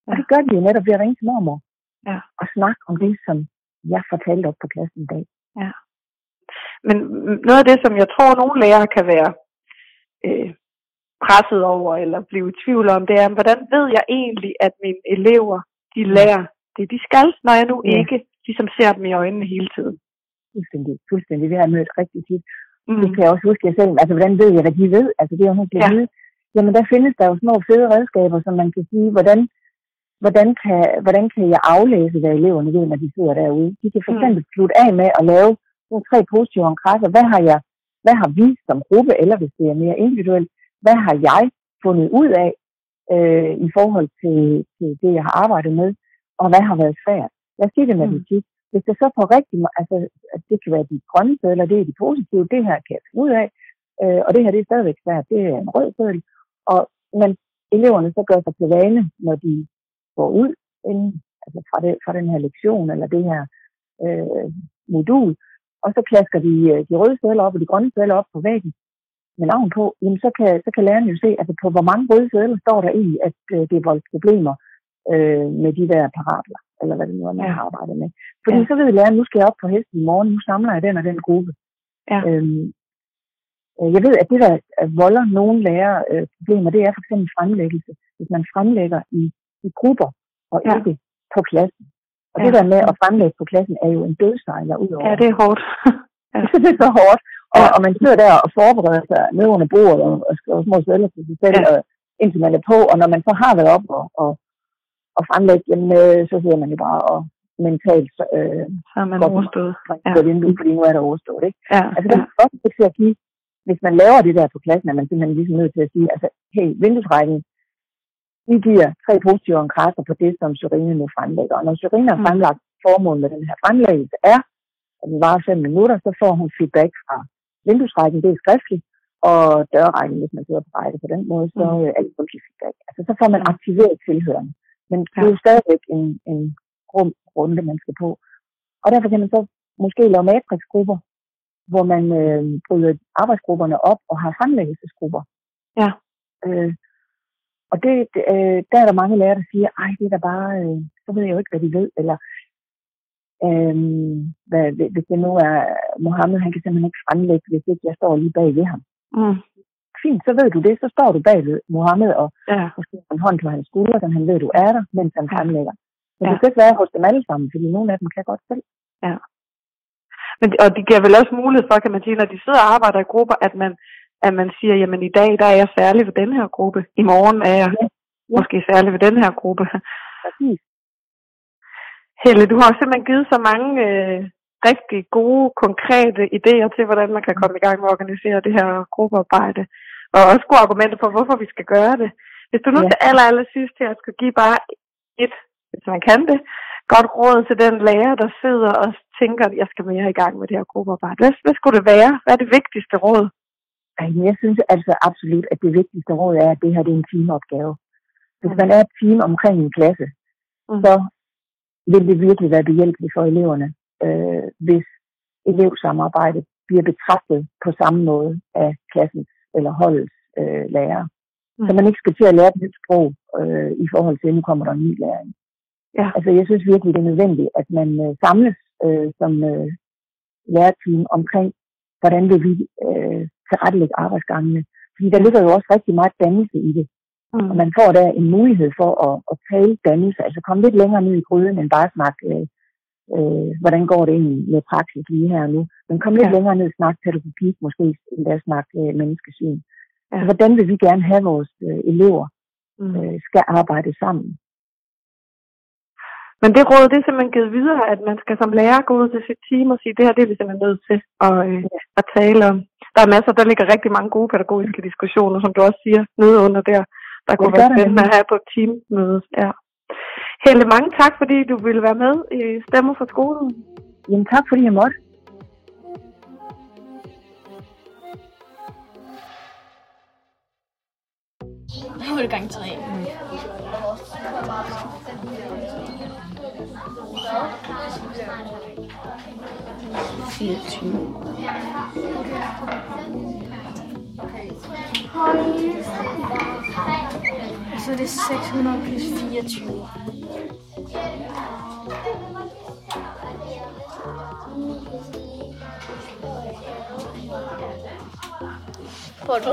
Og det gør de jo netop ved at ringe til mormor Ja. og snakke om det, som jeg fortalte op på klassen i dag. Men mm, noget af det, som jeg tror, nogle lærere kan være øh, presset over eller blive i tvivl om, det er, hvordan ved jeg egentlig, at mine elever, de lærer det, de skal, når jeg nu Ja. ikke ligesom ser dem i øjnene hele tiden. Fuldstændig, fuldstændig. Det har jeg mødt rigtig tit. Mm. Det kan jeg også huske jeg selv. Altså, hvordan ved jeg, hvad de ved? Altså, det er jo helt Ja. ja. vide. Jamen, der findes der jo små fede redskaber, som man kan sige, hvordan, hvordan, kan, hvordan kan jeg aflæse, hvad eleverne ved, når de sidder derude? De kan for Mm. eksempel slutte af med at lave nogle tre positive omkredser. Hvad har jeg, hvad har vi som gruppe, eller hvis det er mere individuelt, hvad har jeg fundet ud af øh, i forhold til, til det, jeg har arbejdet med, og hvad har været svært? Lad os sige det med Mm. matematik. Hvis det så på rigtig, altså, at det kan være de grønne sædler, det er de positive, det her kan jeg finde ud af, øh, og det her det er stadigvæk svært, det er en rød sædel, og men eleverne så gør sig til vane, når de går ud inden, altså fra, det, fra den her lektion, eller det her øh, modul, og så klasker de øh, de røde sædler op og de grønne sædler op på væggen med navn på, jamen så kan, så kan læreren jo se, altså på hvor mange røde sædler står der i, at øh, det er voldt problemer øh, med de der parabler, eller hvad det nu er, man har arbejdet med. Fordi Ja. så ved læreren, nu skal jeg op på hesten i morgen, nu samler jeg den og den gruppe. Ja. Øhm, øh, jeg ved, at det, der volder nogle lærere øh, problemer, det er for eksempel fremlæggelse. Hvis man fremlægger i grupper og Ja. ikke på klassen. Og Ja. det der med at fremlægge på klassen er jo en dødsejler ud over. Ja, det er hårdt. Ja. det er så hårdt. Og, Ja. og man sidder der og forbereder sig ned under bordet og, og skriver små sædler til sig selv, Ja. ja. og, indtil man er på. Og når man så har været op og, og, og fremlægge, jamen, øh, så sidder man jo bare og mentalt øh, Så er man Godt. overstået. ja. vinduet, fordi nu er der overstået. Ikke? Ja. Altså, det er også lidt til at give, hvis man laver det der på klassen, er man simpelthen ligesom nødt til at sige, altså, hey, vinduesrækken, vi giver tre positive enkræfter på det, som Sørine nu fremlægger. Og når Sørine har Mm. fremlagt formålet med den her fremlæggelse er, at den varer fem minutter, så får hun feedback fra vinduesrækken, det er skriftligt, og dørrækken, hvis man sidder på række på den måde, så Mm. mm. er det mundtlig feedback. Altså, så får man Mm. aktiveret tilhørende. Men det er jo stadigvæk en, en rum runde, man skal på. Og derfor kan man så måske lave matrixgrupper, hvor man øh, bryder arbejdsgrupperne op og har fremlæggelsesgrupper. Ja. Øh, og det, øh, der er der mange lærere, der siger, ej, det er da bare, øh, så ved jeg jo ikke, hvad de ved, eller øh, hvad, hvis det nu er Mohammed, han kan simpelthen ikke fremlægge, hvis ikke jeg står lige bag ved ham. Mm. Fint, så ved du det, så står du bag ved Mohammed, og Ja. måske en hånd på hans skulder, så han ved, du er der, mens han fremlægger. Men Ja. det skal ikke være hos dem alle sammen, fordi nogle af dem kan godt selv. Men, og det giver vel også mulighed for, kan man sige, når de sidder og arbejder i grupper, at man, at man siger, jamen i dag, der er jeg særlig ved den her gruppe. I morgen er jeg Ja. måske særlig ved den her gruppe. Præcis. Helle, du har simpelthen givet så mange øh, rigtig gode, konkrete idéer til, hvordan man kan komme i gang med at organisere det her gruppearbejde. Og også gode argumenter for, hvorfor vi skal gøre det. Hvis du nu Ja. til aller, aller sidst her skal give bare et, hvis man kan det, godt råd til den lærer, der sidder og tænker, at jeg skal mere i gang med det her gruppearbejde. Hvad, hvad skulle det være? Hvad er det vigtigste råd? Jeg synes altså absolut, at det vigtigste råd er, at det her det er en teamopgave. Hvis Mm. man er et team omkring en klasse, Mm. så vil det virkelig være behjælpeligt for eleverne, øh, hvis elevsamarbejdet bliver betragtet på samme måde af klassens eller holdets øh, lærere. Mm. Så man ikke skal til at lære et nyt sprog øh, i forhold til, at nu kommer der en ny læring. Ja. Altså jeg synes virkelig, det er nødvendigt, at man øh, samles øh, som øh, lærerteam omkring hvordan vil vi øh, tilrettelægge arbejdsgangene. Fordi der ligger jo også rigtig meget dannelse i det. Mm. Og man får der en mulighed for at, at tale dannelse, altså komme lidt længere ned i gryden, end bare snakke, øh, øh, hvordan går det egentlig med praksis lige her nu. Men kom lidt ja. længere ned og snakke pædagogik, måske endda snakke øh, menneskesyn. Ja. Altså, hvordan vil vi gerne have vores øh, elever mm. øh, skal arbejde sammen? Men det råd, det er simpelthen givet videre, at man skal som lærer gå ud til sit team og sige, det her det er vi simpelthen nødt til at, øh, at tale om. Der er masser, der ligger rigtig mange gode pædagogiske diskussioner, som du også siger, nede under der. Der kunne være spændende at have på et teammøde. Ja. Helle, mange tak, fordi du ville være med i Stemmer for skolen. Jamen tak, fordi jeg måtte. Nu er det gang 3. Mm. Fireogtyve. Så er det 600 plus 24. Hvor du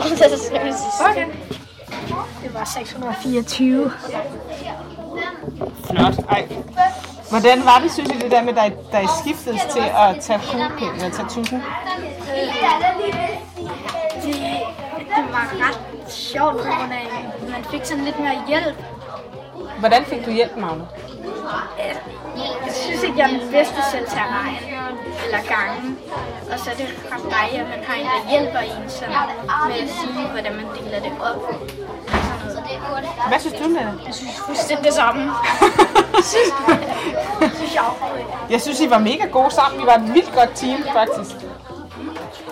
Okay. Det var 624. Flot. Ej. Hvordan var det, synes I, det der med, at der skiftedes til at tage kuglepenge og tage tusind? Det, det var ret sjovt, på grund af, at man fik sådan lidt mere hjælp. Hvordan fik du hjælp, Magne? Jeg synes ikke, jeg er den bedste selv til at regne eller gange. Og så er det ret dejligt, at man har en, der hjælper en sådan, med at sige, hvordan man deler det op. Hvad synes du, Nana? Jeg synes fuldstændig det samme. jeg synes, I var mega gode sammen. I var et vildt godt team, faktisk.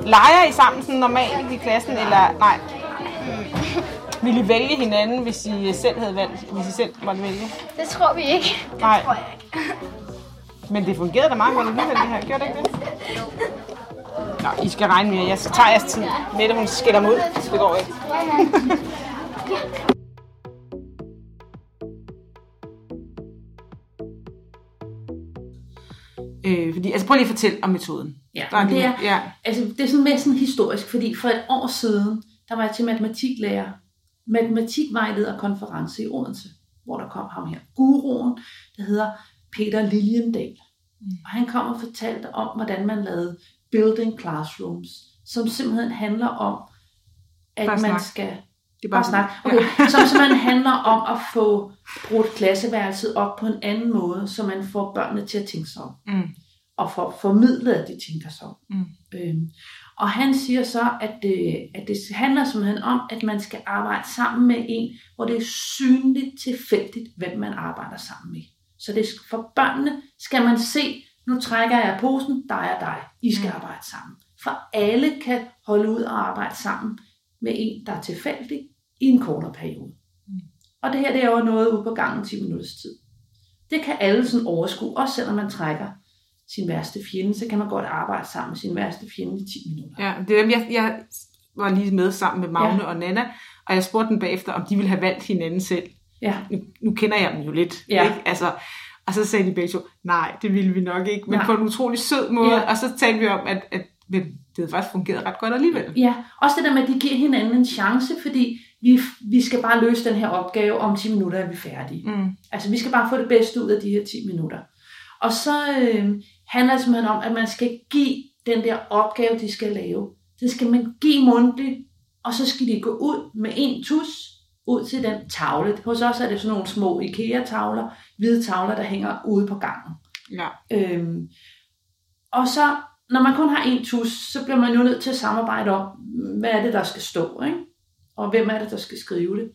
Leger I sammen sådan normalt i klassen, eller nej? Vil I vælge hinanden, hvis I selv havde valgt, hvis I selv måtte vælge? Det tror vi ikke. Det Nej. tror jeg ikke. Men det fungerede da meget godt alligevel, det her. Gjorde det ikke det? Nå, I skal regne med, jeg tager jeres tid. Mette, hun skælder mig ud. Det går ikke. øh, fordi, altså prøv lige at fortælle om metoden. Ja, Der er det er, ja. altså, det er sådan mere sådan historisk, fordi for et år siden, der var jeg til matematiklærer, matematikvejlederkonference i Odense, hvor der kom ham her, guruen, der hedder Peter Liljendal. Mm. Og han kom og fortalte om, hvordan man lavede building classrooms, som simpelthen handler om, at man skal... Det er Bare snak. Okay. Som simpelthen handler om at få brugt klasseværelset op på en anden måde, så man får børnene til at tænke sig om Mm. og for formidlet, at de tænker sig om. Mm. Øhm, og han siger så, at det, at det handler simpelthen om, at man skal arbejde sammen med en, hvor det er synligt tilfældigt, hvem man arbejder sammen med. Så det, for børnene skal man se, nu trækker jeg posen, dig og dig, I skal Mm. arbejde sammen. For alle kan holde ud og arbejde sammen med en, der er tilfældig i en kortere periode. Mm. Og det her, det er jo noget ude på gangen 10 minutters tid. Det kan alle sådan overskue, også selvom man trækker sin værste fjende, så kan man godt arbejde sammen med sin værste fjende i 10 minutter. Ja, det er dem, jeg, jeg var lige med sammen med Magne ja. og Nana, og jeg spurgte dem bagefter, om de ville have valgt hinanden selv. Ja. Nu, nu kender jeg dem jo lidt, Ja. ikke? Altså, og så sagde de begge to, nej, det ville vi nok ikke, men Nej. på en utrolig sød måde, Ja. og så talte vi om, at, at men det havde faktisk fungeret ret godt alligevel. Ja, også det der med, at de giver hinanden en chance, fordi vi, vi skal bare løse den her opgave, om 10 minutter er vi færdige. Mm. Altså, vi skal bare få det bedste ud af de her 10 minutter. Og så øh, handler det simpelthen om, at man skal give den der opgave, de skal lave. Det skal man give mundtligt, og så skal de gå ud med en tus ud til den tavle. Hos os er det sådan nogle små IKEA-tavler, hvide tavler, der hænger ude på gangen. Ja. Øhm, og så, når man kun har en tus, så bliver man jo nødt til at samarbejde om, hvad er det, der skal stå, ikke? og hvem er det, der skal skrive det.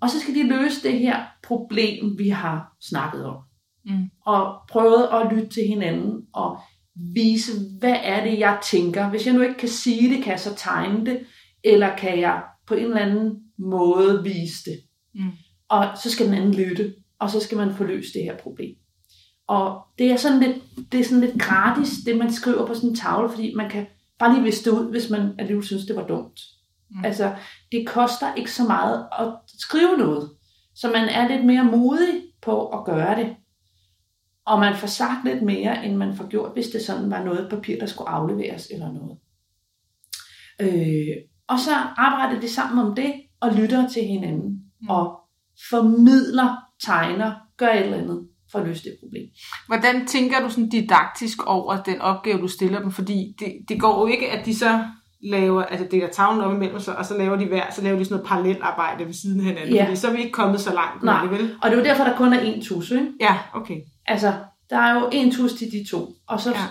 Og så skal de løse det her problem, vi har snakket om. Mm. Og prøve at lytte til hinanden og vise, hvad er det, jeg tænker. Hvis jeg nu ikke kan sige det, kan jeg så tegne det, eller kan jeg på en eller anden måde vise det. Mm. Og så skal den anden lytte, og så skal man få løst det her problem. Og det er sådan lidt, det er sådan lidt gratis, det man skriver på sådan en tavle, fordi man kan bare lige viste det ud, hvis man alligevel synes, det var dumt. Mm. Altså, det koster ikke så meget at skrive noget. Så man er lidt mere modig på at gøre det. Og man får sagt lidt mere, end man får gjort, hvis det sådan var noget papir, der skulle afleveres eller noget. Øh, og så arbejder de sammen om det, og lytter til hinanden, mm. og formidler, tegner, gør et eller andet for at løse det problem. Hvordan tænker du sådan didaktisk over den opgave, du stiller dem? Fordi det, det går jo ikke, at de så laver, altså det er tavlen op imellem sig, og så laver de hver, så laver de sådan noget parallelt arbejde ved siden af hinanden. Ja. Fordi så er vi ikke kommet så langt Nej. det, vel? Og det er jo derfor, der kun er én tus, ikke? Ja, okay. Altså, der er jo én tus til de to, og, så, Ja.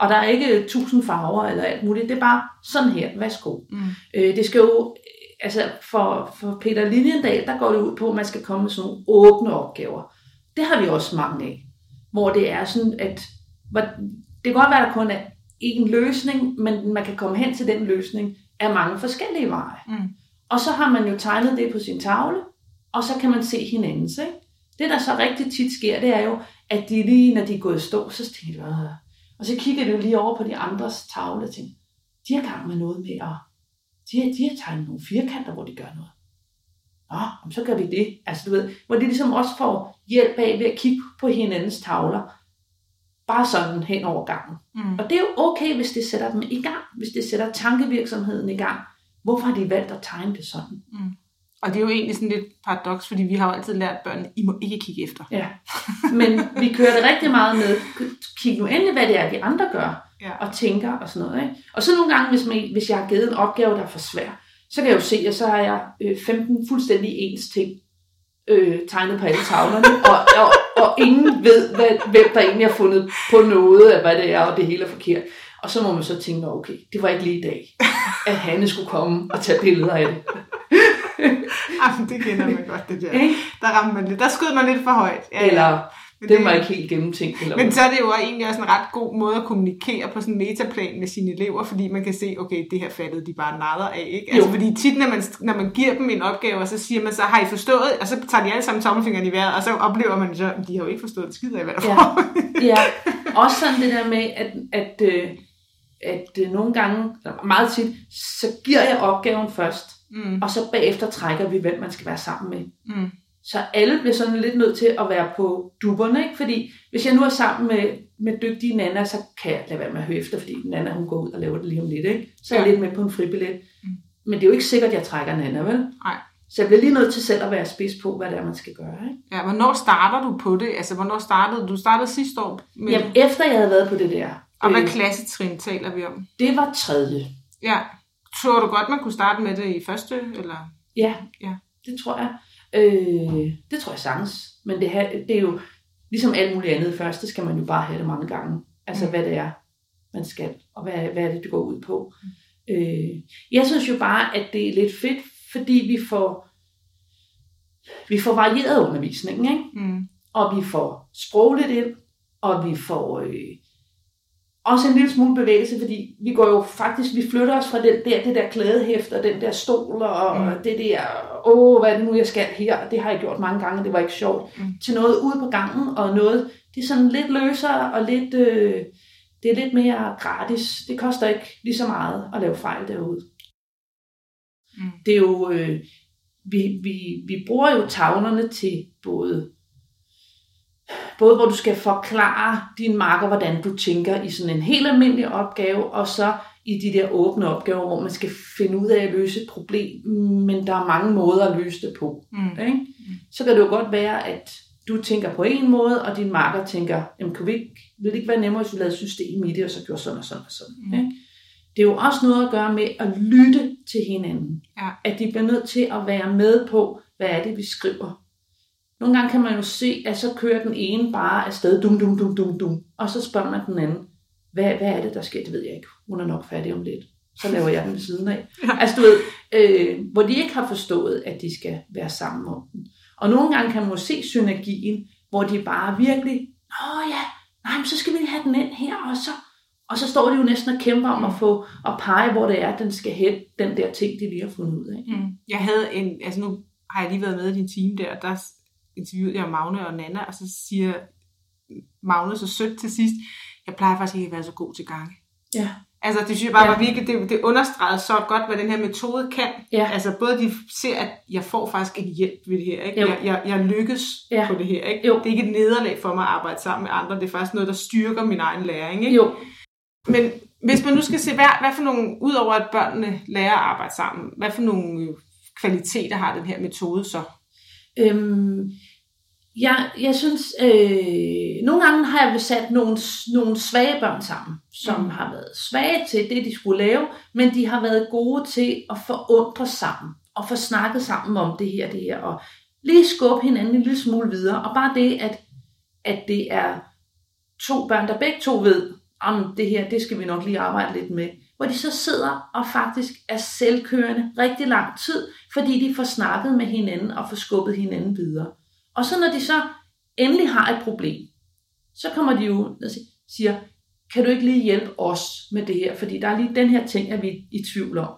og der er ikke tusind farver eller alt muligt. Det er bare sådan her, værsgo. Mm. Øh, det skal jo, altså for, for Peter Liliendal, der går det ud på, at man skal komme med sådan nogle åbne opgaver. Det har vi også mange af, hvor det er sådan, at det kan godt være, at der kun er én løsning, men man kan komme hen til den løsning af mange forskellige veje. Mm. Og så har man jo tegnet det på sin tavle, og så kan man se hinandens. Ikke? Det, der så rigtig tit sker, det er jo, at de lige, når de er gået stå, så tænker de, og så kigger de jo lige over på de andres tavle og tænker, de har gang med noget med at, de har, de har tegnet nogle firkanter, hvor de gør noget. Nå, så gør vi det. Altså, du ved, hvor de ligesom også får hjælp af ved at kigge på hinandens tavler, bare sådan hen over gangen. Mm. Og det er jo okay, hvis det sætter dem i gang, hvis det sætter tankevirksomheden i gang. Hvorfor har de valgt at tegne det sådan? Og det er jo egentlig sådan lidt paradoks, fordi vi har jo altid lært børnene, I må ikke kigge efter. Ja. Men vi kører det rigtig meget med, kig nu endelig, hvad det er, de andre gør, Ja. og tænker og sådan noget. Ikke? Og så nogle gange, hvis, man, hvis jeg har givet en opgave, der er for svær, så kan jeg jo se, at så har jeg øh, 15 fuldstændig ens ting øh, tegnet på alle tavlerne, og, og, og ingen ved, hvad, hvem der egentlig har fundet på noget af, hvad det er, og det hele er forkert. Og så må man så tænke, "Nå, okay, det var ikke lige i dag, at Hanne skulle komme og tage billeder af det. Jamen, det kender man godt, det der. Der ramte man lidt. Der skød man lidt for højt. Ja. Eller, Men det var ikke helt gennemtænkt. Eller Men så er det jo egentlig også en ret god måde at kommunikere på sådan en metaplan med sine elever, fordi man kan se, okay, det her fattede de bare nader af, ikke? Altså, Jo. fordi tit, når man, når man giver dem en opgave, og så siger man så, har I forstået? Og så tager de alle sammen tommelfingeren i vejret, og så oplever man så, de har jo ikke forstået et skid af, hvad der Ja. Ja, også sådan det der med, at, at, øh, at øh, nogle gange, eller meget tit, så giver jeg opgaven først, Mm. og så bagefter trækker vi, hvem man skal være sammen med. Mm. Så alle bliver sådan lidt nødt til at være på dupperne, ikke? Fordi hvis jeg nu er sammen med, med dygtige Nana, så kan jeg lade være med at høre efter, fordi Nana hun går ud og laver det lige om lidt, ikke? Så er jeg Ja. lidt med på en fribillet. Mm. Men det er jo ikke sikkert, at jeg trækker Nana, vel? Nej. Så jeg bliver lige nødt til selv at være spids på, hvad det er, man skal gøre, ikke? Ja, hvornår starter du på det? Altså, hvornår startede du? Startede sidste år. Men, Jamen, efter jeg havde været på det der, og hvad øh, klassetrin taler vi om? det var tredje. Ja. Tror du godt, man kunne starte med det i første? Eller? Ja, Ja. det tror jeg. Øh, det tror jeg sagtens. Men det, det er jo ligesom alt muligt andet. Først det skal man jo bare have det mange gange. Altså Mm. hvad det er, man skal, og hvad, hvad er det, det går ud på. Øh, jeg synes jo bare, at det er lidt fedt, fordi vi får, vi får varieret undervisningen, ikke? Mm. og vi får sprogligt ind, og vi får øh, også en lille smule bevægelse, fordi vi går jo faktisk, vi flytter os fra den der, det der klædehæft, og den der stol, og Mm. det der, åh, hvad er det nu, jeg skal her, det har jeg gjort mange gange, det var ikke sjovt, mm. til noget ude på gangen, og noget, det er sådan lidt løsere, og lidt, øh, det er lidt mere gratis. Det koster ikke lige så meget at lave fejl derude. Mm. Det er jo, øh, vi, vi, vi bruger jo tavlerne til både både hvor du skal forklare din marker, hvordan du tænker i sådan en helt almindelig opgave, og så i de der åbne opgaver, hvor man skal finde ud af at løse et problem, men der er mange måder at løse det på. Mm. Ikke? Så kan det jo godt være, at du tænker på en måde, og din marker tænker, jamen kunne vi ikke, vil det ikke være nemmere, hvis vi lavede system i det, og så gjorde sådan og sådan og sådan. Mm. Ikke? Det er jo også noget at gøre med at lytte til hinanden. Ja. At de bliver nødt til at være med på, hvad er det, vi skriver. Nogle gange kan man jo se, at så kører den ene bare afsted, dum, dum, dum, dum, dum. Og så spørger man den anden, hvad, hvad er det, der sker? Det ved jeg ikke. Hun er nok færdig om lidt. Så laver jeg den ved siden af. Ja. Altså du ved, øh, hvor de ikke har forstået, at de skal være sammen om den. Og nogle gange kan man jo se synergien, hvor de bare virkelig, åh ja, nej, men så skal vi have den ind her, og så, og så står de jo næsten og kæmper om at få at pege, hvor det er, den skal hen, den der ting, de lige har fundet ud af. Mm. Jeg havde en, altså nu har jeg lige været med i din team der, der interviewede jeg Magne og Nana, og så siger Magne så sødt til sidst, jeg plejer faktisk ikke at være så god til gange. Ja. Altså, det synes jeg bare Ja. var virkelig, det, det understregede så godt, hvad den her metode kan. Ja. Altså, både de ser, at jeg får faktisk en hjælp ved det her, ikke? Jo. Jeg, jeg, jeg lykkes Ja. på det her, ikke? Jo. Det er ikke et nederlag for mig at arbejde sammen med andre, det er faktisk noget, der styrker min egen læring, ikke? Jo, Men, Hvis man nu skal se, hvad, hvad for nogle, udover at børnene lærer at arbejde sammen, hvad for nogle kvaliteter har den her metode så? Øhm, jeg, jeg synes, øh, nogle gange har jeg sat nogle, nogle svage børn sammen, som mm. har været svage til det, de skulle lave, men de har været gode til at forundre sammen, og få snakket sammen om det her, det her, og lige skubbe hinanden en lille smule videre. Og bare det, at, at det er to børn, der begge to ved, om det her, det skal vi nok lige arbejde lidt med, hvor de så sidder og faktisk er selvkørende rigtig lang tid, fordi de får snakket med hinanden og får skubbet hinanden videre. Og så når de så endelig har et problem, så kommer de jo og siger, kan du ikke lige hjælpe os med det her, fordi der er lige den her ting, at vi er i tvivl om.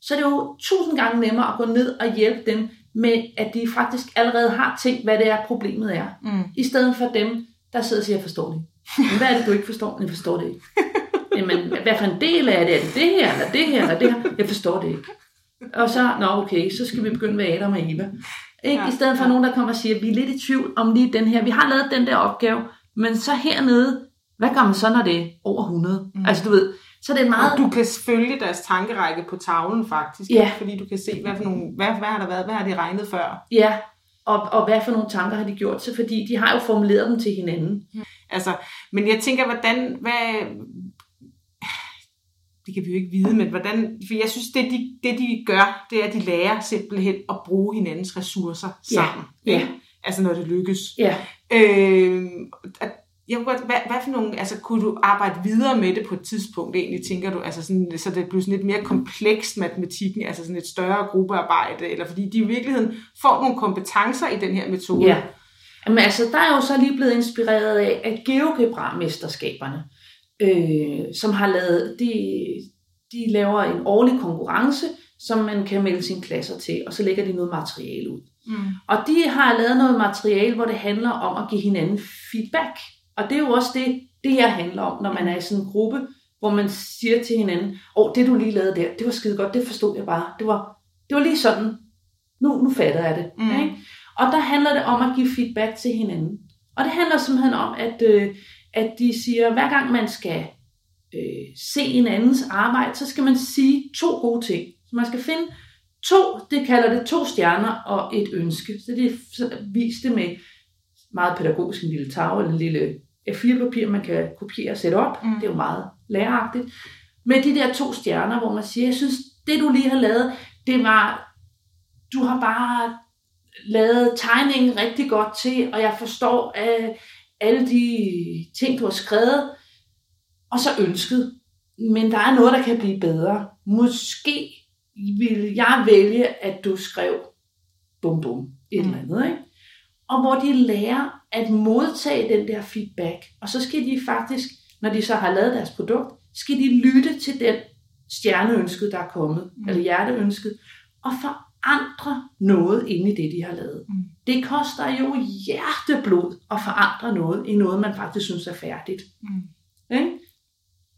Så er det jo tusind gange nemmere at gå ned og hjælpe dem med, at de faktisk allerede har tænkt, hvad det er, problemet er. Mm. I stedet for dem, der sidder og siger, jeg forstår det. Men hvad er det, du ikke forstår? Jeg forstår det ikke. Jamen, hvad for en del af det? Er det det her, eller det her, eller det her? Jeg forstår det ikke. Og så, nå okay, så skal vi begynde med Adam og Eva. Ikke? Ja, I stedet for ja. nogen, der kommer og siger, vi er lidt i tvivl om lige den her. Vi har lavet den der opgave, men så hernede, hvad gør man så, når det er over 100? Mm. Altså du ved, så det er meget... Og du kan følge deres tankerække på tavlen faktisk, ja. fordi du kan se, hvad, for nogle, hvad, hvad har der været, hvad har de regnet før? Ja, og, og hvad for nogle tanker har de gjort sig, fordi de har jo formuleret dem til hinanden. Altså, men jeg tænker, hvordan, hvad, det kan vi jo ikke vide, men hvordan, for jeg synes, det de, det de gør, det er, at de lærer simpelthen at bruge hinandens ressourcer sammen. Ja. ja. Altså når det lykkes. Ja. Øh, jeg godt, hvad, hvad for nogle, altså kunne du arbejde videre med det på et tidspunkt egentlig, tænker du, altså sådan, så det bliver sådan lidt mere komplekst matematikken, altså sådan et større gruppearbejde, eller fordi de i virkeligheden får nogle kompetencer i den her metode? Ja. Jamen altså, der er jo så lige blevet inspireret af, at GeoGebra-mesterskaberne, øh, som har lavet, de, de laver en årlig konkurrence, som man kan melde sine klasser til, og så lægger de noget materiale ud. Mm. Og de har lavet noget materiale, hvor det handler om at give hinanden feedback. Og det er jo også det, det her handler om, når man er i sådan en gruppe, hvor man siger til hinanden, åh, oh, det du lige lavede der, det var skide godt, det forstod jeg bare. Det var, det var lige sådan, nu, nu fatter jeg det. Mm. Ikke? Og der handler det om at give feedback til hinanden. Og det handler simpelthen om, at, øh, at de siger, hver gang man skal øh, se en andens arbejde, så skal man sige to gode ting. Så man skal finde to, det kalder det to stjerner og et ønske. Så det så vis det med meget pædagogisk en lille tavle, en lille A4-papir, man kan kopiere og sætte op. Mm. Det er jo meget læreragtigt. Med de der to stjerner, hvor man siger, jeg synes, det du lige har lavet, det var, du har bare lavet tegningen rigtig godt til, og jeg forstår at alle de ting, du har skrevet, og så ønsket. Men der er noget, der kan blive bedre. Måske vil jeg vælge, at du skrev bum bum, et eller andet. Ikke? Og hvor de lærer at modtage den der feedback. Og så skal de faktisk, når de så har lavet deres produkt, skal de lytte til den stjerneønsket, der er kommet, mm. eller hjerteønsket, og forandre noget inde i det, de har lavet. Mm. Det koster jo hjerteblod at forandre noget i noget, man faktisk synes er færdigt. Mm. Ikke?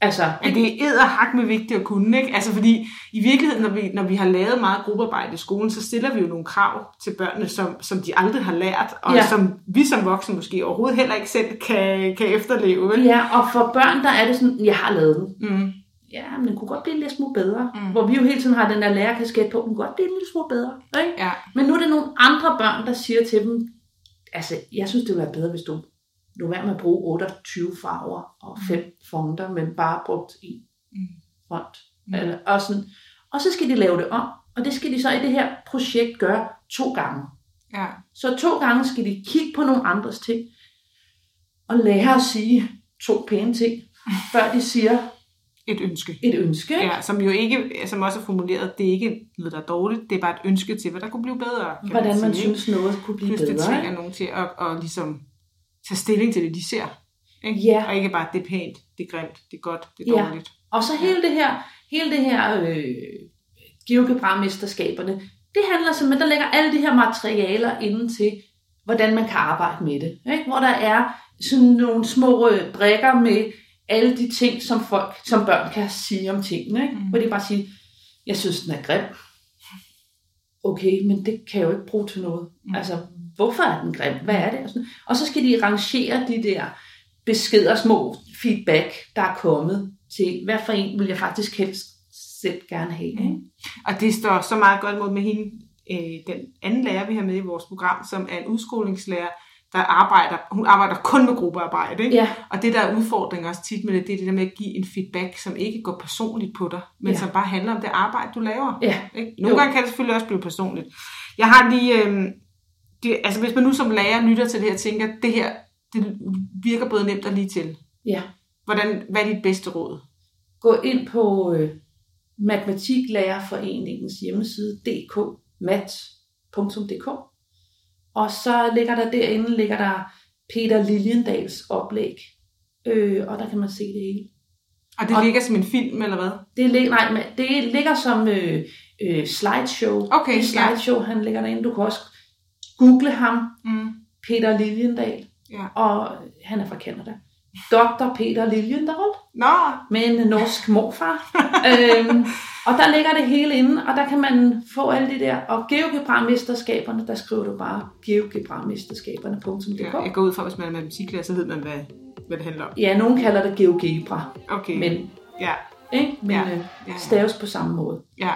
Altså, ja, det er hak med vigtigt at kunne, ikke? Altså, fordi i virkeligheden, når vi, når vi har lavet meget gruppearbejde i skolen, så stiller vi jo nogle krav til børnene, som, som de aldrig har lært, og ja. som vi som voksne måske overhovedet heller ikke selv kan, kan efterleve. Ja, og for børn, der er det sådan, jeg har lavet den. Mm. Ja, men den kunne godt blive en lille smule bedre. Mm. Hvor vi jo hele tiden har den der lærerkasket på, den kunne godt blive en lille smule bedre. Ikke? Ja. Men nu er det nogle andre børn, der siger til dem, altså, jeg synes, det ville være bedre, hvis du nu være med at bruge 28 farver og 5 mm. fonter, men bare brugt en mm. font. Mm. Eller, og, sådan. og så skal de lave det om, og det skal de så i det her projekt gøre to gange. Ja. Så to gange skal de kigge på nogle andres ting, og lære at sige to pæne ting, før de siger et ønske. Et ønske. Ja, som jo ikke, som også er formuleret, det er ikke noget, der er dårligt, det er bare et ønske til, hvad der kunne blive bedre. Hvordan man, man synes, noget kunne blive bedre. det tvinger nogen til at, at ligesom tage stilling til det, de ser. Ikke? Ja. Og ikke bare, det er pænt, det er grimt, det er godt, det er ja. dårligt. Og så hele det her, hele det her øh, geogebra-mesterskaberne, det handler simpelthen, der lægger alle de her materialer inden til, hvordan man kan arbejde med det. Ikke? Hvor der er sådan nogle små øh, brækker med alle de ting, som folk, som børn kan sige om tingene. Ikke? Mm. Hvor de bare siger, jeg synes, den er grim. Okay, men det kan jeg jo ikke bruge til noget. Mm. Altså, hvorfor er den grim? Hvad er det? Og, sådan. og så skal de rangere de der beskeder, små feedback, der er kommet til, hvad for en vil jeg faktisk helst selv gerne have. Ikke? Og det står så meget godt mod med hende, øh, den anden lærer, vi har med i vores program, som er en udskolingslærer, der arbejder, hun arbejder kun med gruppearbejde. Ikke? Ja. Og det der er udfordring også tit med det, det er det der med at give en feedback, som ikke går personligt på dig, men Ja. som bare handler om det arbejde, du laver. Ja. Ikke? Nogle Jo. gange kan det selvfølgelig også blive personligt. Jeg har lige, øh, det, altså hvis man nu som lærer lytter til det her tænker, det her, det virker både nemt og lige til. Ja. Hvordan, hvad er dit bedste råd? Gå ind på øh, Matematiklærerforeningens hjemmeside dk.mat.dk og så ligger der derinde ligger der Peter Liljendals oplæg, øh, og der kan man se det hele. Og det Og- ligger som en film, eller hvad? Det, lig, nej, men det ligger som øh, øh, slideshow. Okay, det slideshow, han ligger derinde. Du kan også google ham, Mm. Peter Liljendal, Ja. og han er fra Canada. Dr. Peter Liljendal Nå, med en norsk morfar. øhm, og der ligger det hele inde, og der kan man få alle de der. Og GeoGebra-mesterskaberne, der skriver du bare geogebra-mesterskaberne.dk. ja, jeg går ud fra, hvis man er matematiklærer, så ved man, hvad, hvad det handler om. Ja, nogen kalder det GeoGebra, Okay. men, Ja, ikke? men Ja. ja, ja. staves på samme måde. ja,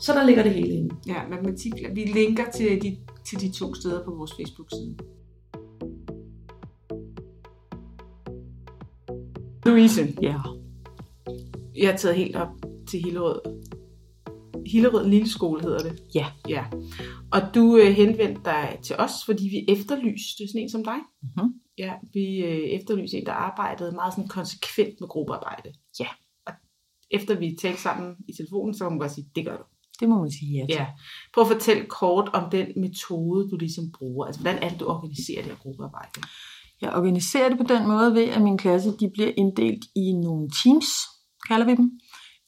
Så der ligger det hele inde. ja, matematik. Vi linker til de, til de to steder på vores Facebook-side. Louise, Ja. jeg har taget helt op til Hillerød. Hillerød Lille Skole hedder det. Ja. Ja. Og du øh, henvendte dig til os, fordi vi efterlyste sådan en som dig. Mhm. Ja, vi øh, efterlyste en, der arbejdede meget sådan konsekvent med gruppearbejde. Ja. Og efter vi talte sammen i telefonen, så må man bare sige, det gør du. Det må man sige ja til. Ja. Prøv at fortælle kort om den metode, du ligesom bruger. Altså, hvordan er det, du organiserer det her gruppearbejde? Jeg organiserer det på den måde ved, at min klasse de bliver inddelt i nogle teams, kalder vi dem,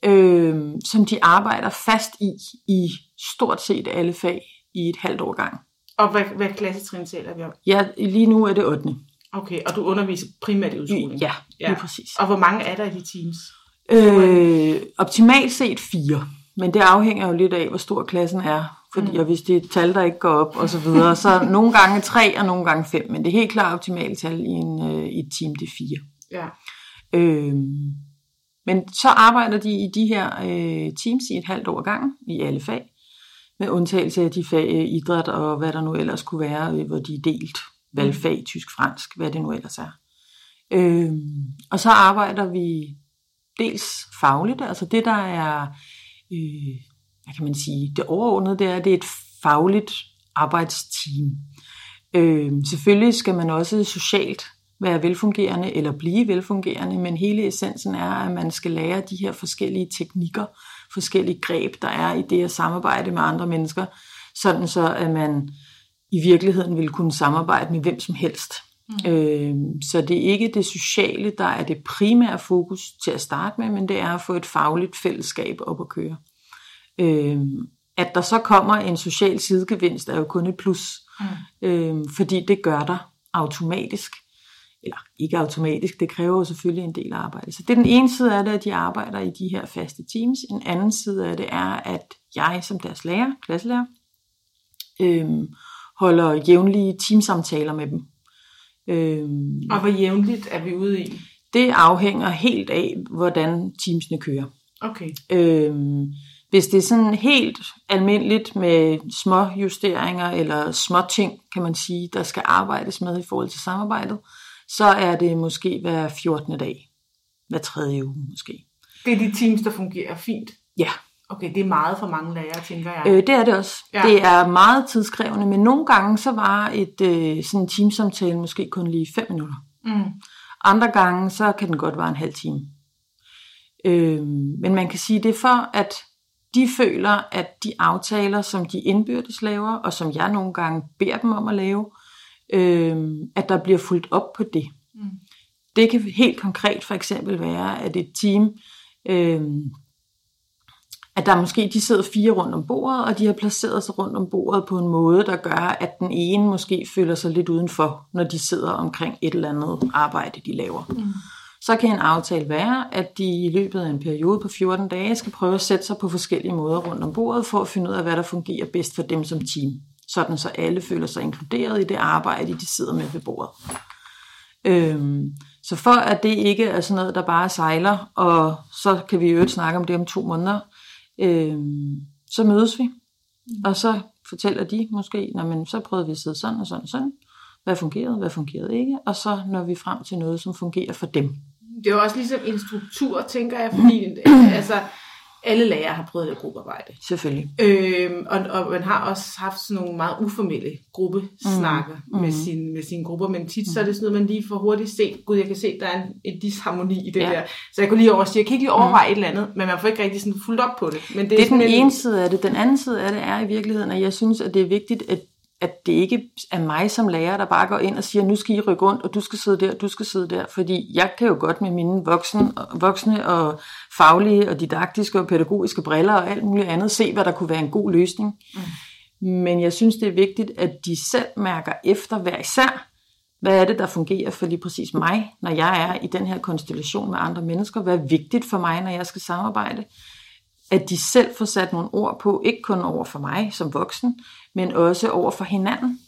øh, som de arbejder fast i, i stort set alle fag i et halvt år gang. Og hvad, hvad klassetrin taler vi om? Ja, lige nu er det 8. Okay, og du underviser primært i udskoling? Ja, Ja. lige præcis. Og hvor mange er der i de teams? Øh, optimalt set fire, men det afhænger jo lidt af, hvor stor klassen er. Fordi, Mm. og hvis det er et tal, der ikke går op, og så videre, så nogle gange tre og nogle gange fem. Men det er helt klart optimalt tal i, en, øh, i et team, det er fire. Ja. Øh, men så arbejder de i de her øh, teams i et halvt år gang i alle fag, med undtagelse af de fag øh, idræt og hvad der nu ellers kunne være, øh, hvor de er delt valgfag, tysk, fransk, hvad det nu ellers er. Øh, og så arbejder vi dels fagligt, altså det der er, øh, hvad kan man sige, det overordnede, det er, at det er et fagligt arbejdsteam. Øh, selvfølgelig skal man også socialt være velfungerende eller blive velfungerende, men hele essensen er, at man skal lære de her forskellige teknikker, forskellige greb, der er i det at samarbejde med andre mennesker, sådan så at man i virkeligheden vil kunne samarbejde med hvem som helst. Mm. Øh, så det er ikke det sociale, der er det primære fokus til at starte med, men det er at få et fagligt fællesskab op at køre. Øh, at der så kommer en social sidegevinst er jo kun et plus, mm. øh, fordi det gør der automatisk. Eller ikke automatisk, det kræver jo selvfølgelig en del arbejde. Så det er den ene side af det, at de arbejder i de her faste teams. En anden side af det er, at jeg som deres lærer, klasselærer, øh, holder jævnlige teamsamtaler med dem. Øh, Og hvor jævnligt er vi ude i? det afhænger helt af, hvordan teamsene kører. Okay. Øhm, hvis det er sådan helt almindeligt med små justeringer eller små ting, kan man sige, der skal arbejdes med i forhold til samarbejdet, så er det måske hver 14. dag. Hver tredje uge måske. Det er de teams, der fungerer fint? Ja. Okay, det er meget for mange lærere, tænker jeg. Øh, det er det også. Ja. Det er meget tidskrævende, men nogle gange så var et øh, sådan en teamsamtale måske kun lige 5 minutter. Mm. Andre gange, så kan den godt være en halv time. Øhm, men man kan sige, det er for, at de føler, at de aftaler, som de indbyrdes laver, og som jeg nogle gange beder dem om at lave, øhm, at der bliver fuldt op på det. Mm. Det kan helt konkret for eksempel være, at et team, øhm, at der måske de sidder fire rundt om bordet, og de har placeret sig rundt om bordet på en måde, der gør, at den ene måske føler sig lidt udenfor, når de sidder omkring et eller andet arbejde, de laver. Mm. Så kan en aftale være, at de i løbet af en periode på 14 dage skal prøve at sætte sig på forskellige måder rundt om bordet, for at finde ud af, hvad der fungerer bedst for dem som team. Sådan så alle føler sig inkluderet i det arbejde, de sidder med ved bordet. Øhm, Så for at det ikke er sådan noget, der bare sejler, og så kan vi jo snakke om det om to måneder, øhm, så mødes vi. Og så fortæller de måske, men så prøvede vi at sidde sådan og sådan og sådan. Hvad fungerede, hvad fungerede ikke? Og så når vi frem til noget, som fungerer for dem. Det er jo også ligesom en struktur, tænker jeg, fordi altså, alle lærere har prøvet det gruppearbejde. Selvfølgelig. Øhm, og, og man har også haft sådan nogle meget uformelle gruppesnakker mm. med, mm. sin, med sine grupper, men tit mm. så er det sådan noget, man lige får hurtigt set, gud, jeg kan se, der er en, en disharmoni i det ja. der. Så jeg kunne lige over sige, jeg kan ikke lige overveje mm. et eller andet, men man får ikke rigtig sådan fuldt op på det. Men det, det er, er den ene side af det. Den anden side af det er i virkeligheden, at jeg synes, at det er vigtigt, at at det ikke er mig som lærer, der bare går ind og siger, nu skal I rykke rundt, og du skal sidde der, du skal sidde der. Fordi jeg kan jo godt med mine voksne, voksne og faglige og didaktiske og pædagogiske briller og alt muligt andet se, hvad der kunne være en god løsning. Mm. Men jeg synes, det er vigtigt, at de selv mærker efter hver især, hvad er det, der fungerer for lige præcis mig, når jeg er i den her konstellation med andre mennesker? Hvad er vigtigt for mig, når jeg skal samarbejde? At de selv får sat nogle ord på, ikke kun over for mig som voksen, men også over for hinanden.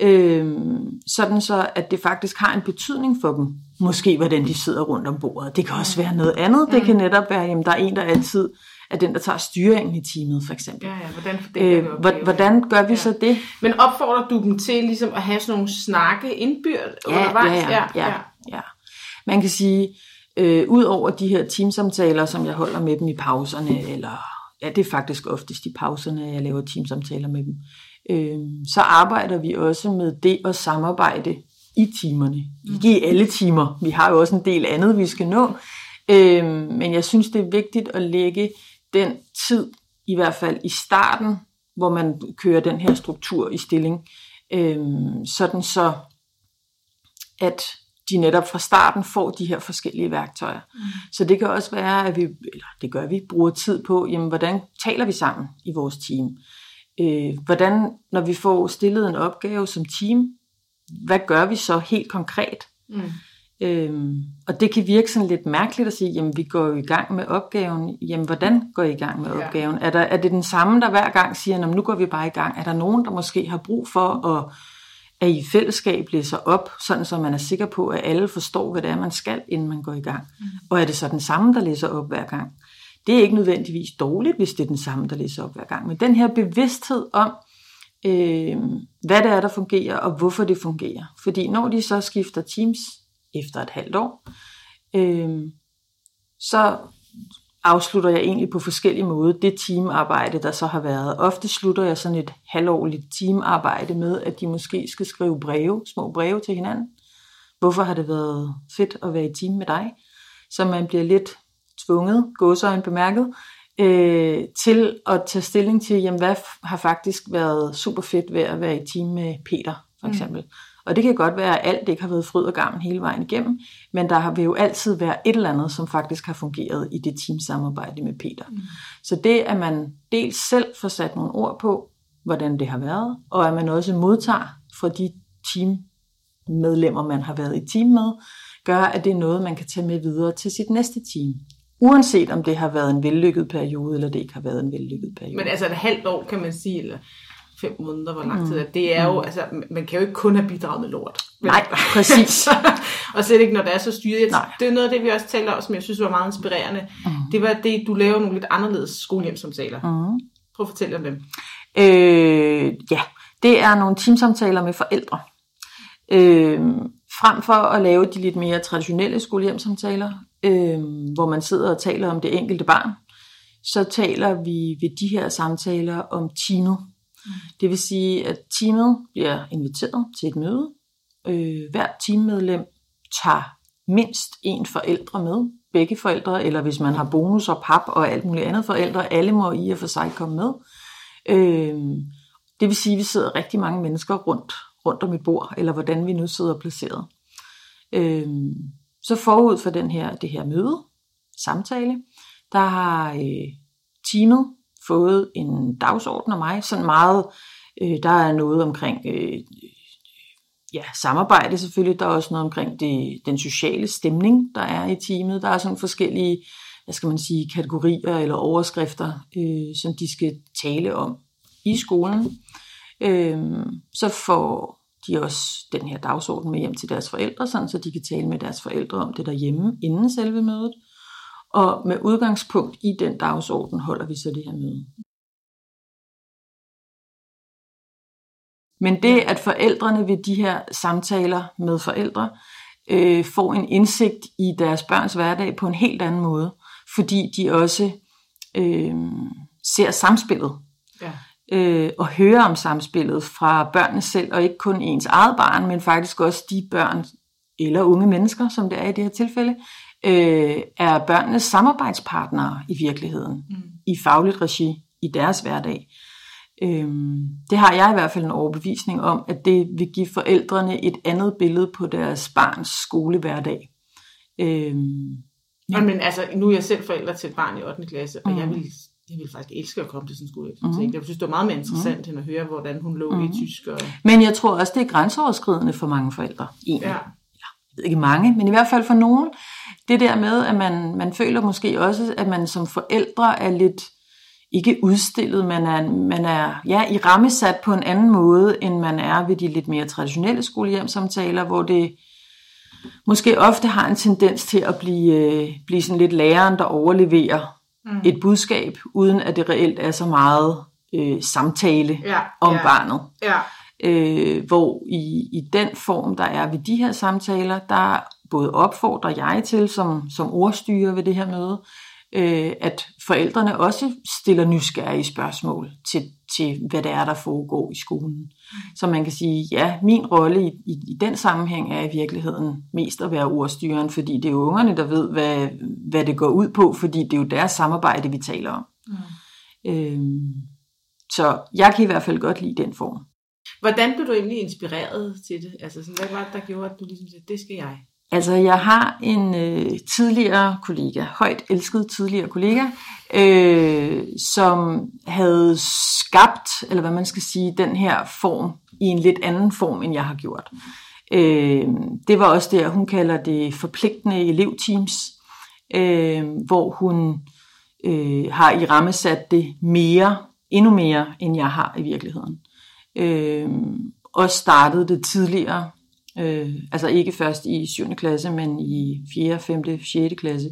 Øhm, sådan så, at det faktisk har en betydning for dem. Måske hvordan de sidder rundt om bordet. Det kan også være noget andet. Det kan netop være, at der er en, der altid er den, der tager styringen i teamet, for eksempel. Ja, ja, hvordan, øh, vi hvordan gør vi ja. så det? Men opfordrer du dem til ligesom at have sådan nogle snakke indbyrd ja, undervejs? Ja, ja, ja, ja. ja. Man kan sige, øh, ud over de her teamsamtaler, som jeg holder med dem i pauserne, eller ja, det er faktisk oftest i pauserne, jeg laver teamsamtaler med dem, øh, så arbejder vi også med det at samarbejde i timerne. Ikke i alle timer. Vi har jo også en del andet, vi skal nå. Øh, men jeg synes, det er vigtigt at lægge den tid, i hvert fald i starten, hvor man kører den her struktur i stilling, øh, sådan så, at de netop fra starten får de her forskellige værktøjer. Mm. Så det kan også være, at vi, eller det gør vi, bruger tid på, jamen, hvordan taler vi sammen i vores team? Øh, hvordan, når vi får stillet en opgave som team, hvad gør vi så helt konkret? Mm. Øhm, og det kan virke sådan lidt mærkeligt at sige, jamen vi går jo i gang med opgaven. Jamen hvordan går I i gang med opgaven? Ja. Er, der, er det den samme, der hver gang siger, nu går vi bare i gang? Er der nogen, der måske har brug for at at I fællesskab læser op, sådan så man er sikker på, at alle forstår, hvad det er, man skal, inden man går i gang. Mm. Og er det så den samme, der læser op hver gang? Det er ikke nødvendigvis dårligt, hvis det er den samme, der læser op hver gang. Men den her bevidsthed om, øh, hvad det er, der fungerer, og hvorfor det fungerer. Fordi når de så skifter teams efter et halvt år, øh, så afslutter jeg egentlig på forskellige måder det teamarbejde, der så har været. Ofte slutter jeg sådan et halvårligt teamarbejde med, at de måske skal skrive breve, små breve til hinanden. Hvorfor har det været fedt at være i team med dig? Så man bliver lidt tvunget, gåsøjne bemærket, øh, til at tage stilling til, jamen, hvad har faktisk været super fedt ved at være i team med Peter, for mm. eksempel. Mm. Og det kan godt være, at alt ikke har været fryd og gammel hele vejen igennem, men der vil jo altid være et eller andet, som faktisk har fungeret i det teamsamarbejde med Peter. Mm. Så det, at man dels selv får sat nogle ord på, hvordan det har været, og at man også modtager fra de teammedlemmer, man har været i team med, gør, at det er noget, man kan tage med videre til sit næste team. Uanset om det har været en vellykket periode, eller det ikke har været en vellykket periode. Men altså et halvt år, kan man sige, eller fem måneder, hvor lang tid er det? er jo, mm. altså, man kan jo ikke kun have bidraget med lort. Nej, præcis. og slet ikke, når det er så styret. Nej. Det er noget af det, vi også taler om, som jeg synes var meget inspirerende. Mm. Det var det, du laver nogle lidt anderledes skolehjemsamtaler. Mm. Prøv at fortælle om dem. Øh, ja, det er nogle teamsamtaler med forældre. Øh, frem for at lave de lidt mere traditionelle skolehjemsamtaler, øh, hvor man sidder og taler om det enkelte barn, så taler vi ved de her samtaler om teamet. Mm. Det vil sige, at teamet bliver inviteret til et møde. Øh, hvert teammedlem tager mindst en forældre med, begge forældre, eller hvis man har bonus og pap og alt muligt andet forældre, alle må i og for sig komme med. Øh, det vil sige, at vi sidder rigtig mange mennesker rundt, rundt om et bord, eller hvordan vi nu sidder placeret. Øh, så forud for den her, det her møde, samtale, der har øh, teamet fået en dagsorden af mig, sådan meget, øh, der er noget omkring øh, ja, samarbejde selvfølgelig, der er også noget omkring det, den sociale stemning, der er i teamet, der er sådan forskellige, hvad skal man sige, kategorier eller overskrifter, øh, som de skal tale om i skolen. Øh, så får de også den her dagsorden med hjem til deres forældre, sådan så de kan tale med deres forældre om det derhjemme inden selve mødet. Og med udgangspunkt i den dagsorden holder vi så det her møde. Men det, at forældrene ved de her samtaler med forældre øh, får en indsigt i deres børns hverdag på en helt anden måde, fordi de også øh, ser samspillet ja. øh, og hører om samspillet fra børnene selv, og ikke kun ens eget barn, men faktisk også de børn eller unge mennesker, som det er i det her tilfælde, øh, er børnenes samarbejdspartnere i virkeligheden, mm. i fagligt regi i deres hverdag. Øhm, det har jeg i hvert fald en overbevisning om, at det vil give forældrene et andet billede på deres barns skolehverdag. Øhm, ja. Men altså, nu er jeg selv forælder til et barn i 8. klasse, og mm. jeg vil jeg ville faktisk elske at komme til sådan en skole. Mm. Jeg synes, det var meget mere interessant, mm. end at høre, hvordan hun lå mm. i tysk. Og... Men jeg tror også, det er grænseoverskridende for mange forældre. Egentlig. Ja. Jeg ved ikke mange, men i hvert fald for nogen. Det der med, at man, man føler måske også, at man som forældre er lidt ikke udstillet, man er, man er ja, i rammesat på en anden måde, end man er ved de lidt mere traditionelle skolehjemsamtaler, hvor det måske ofte har en tendens til at blive, øh, blive sådan lidt læreren, der overleverer mm. et budskab, uden at det reelt er så meget øh, samtale ja, om ja, barnet. Ja. Øh, hvor i, i den form, der er ved de her samtaler, der både opfordrer jeg til som, som ordstyrer ved det her møde, øh, at forældrene også stiller nysgerrige spørgsmål til, til, hvad det er, der foregår i skolen. Så man kan sige, ja, min rolle i, i, i den sammenhæng er i virkeligheden mest at være ordstyren, fordi det er jo ungerne, der ved, hvad, hvad det går ud på, fordi det er jo deres samarbejde, vi taler om. Mm. Øhm, så jeg kan i hvert fald godt lide den form. Hvordan blev du egentlig inspireret til det? Altså, sådan, hvad var det, der gjorde, at du ligesom sagde, det skal jeg? Altså, jeg har en øh, tidligere kollega, højt elsket tidligere kollega, øh, som havde skabt, eller hvad man skal sige, den her form i en lidt anden form, end jeg har gjort. Øh, det var også det, hun kalder det forpligtende elevteams, øh, hvor hun øh, har i rammesat det mere, endnu mere, end jeg har i virkeligheden. Øh, og startede det tidligere Øh, altså ikke først i 7. klasse, men i 4., 5., 6. klasse.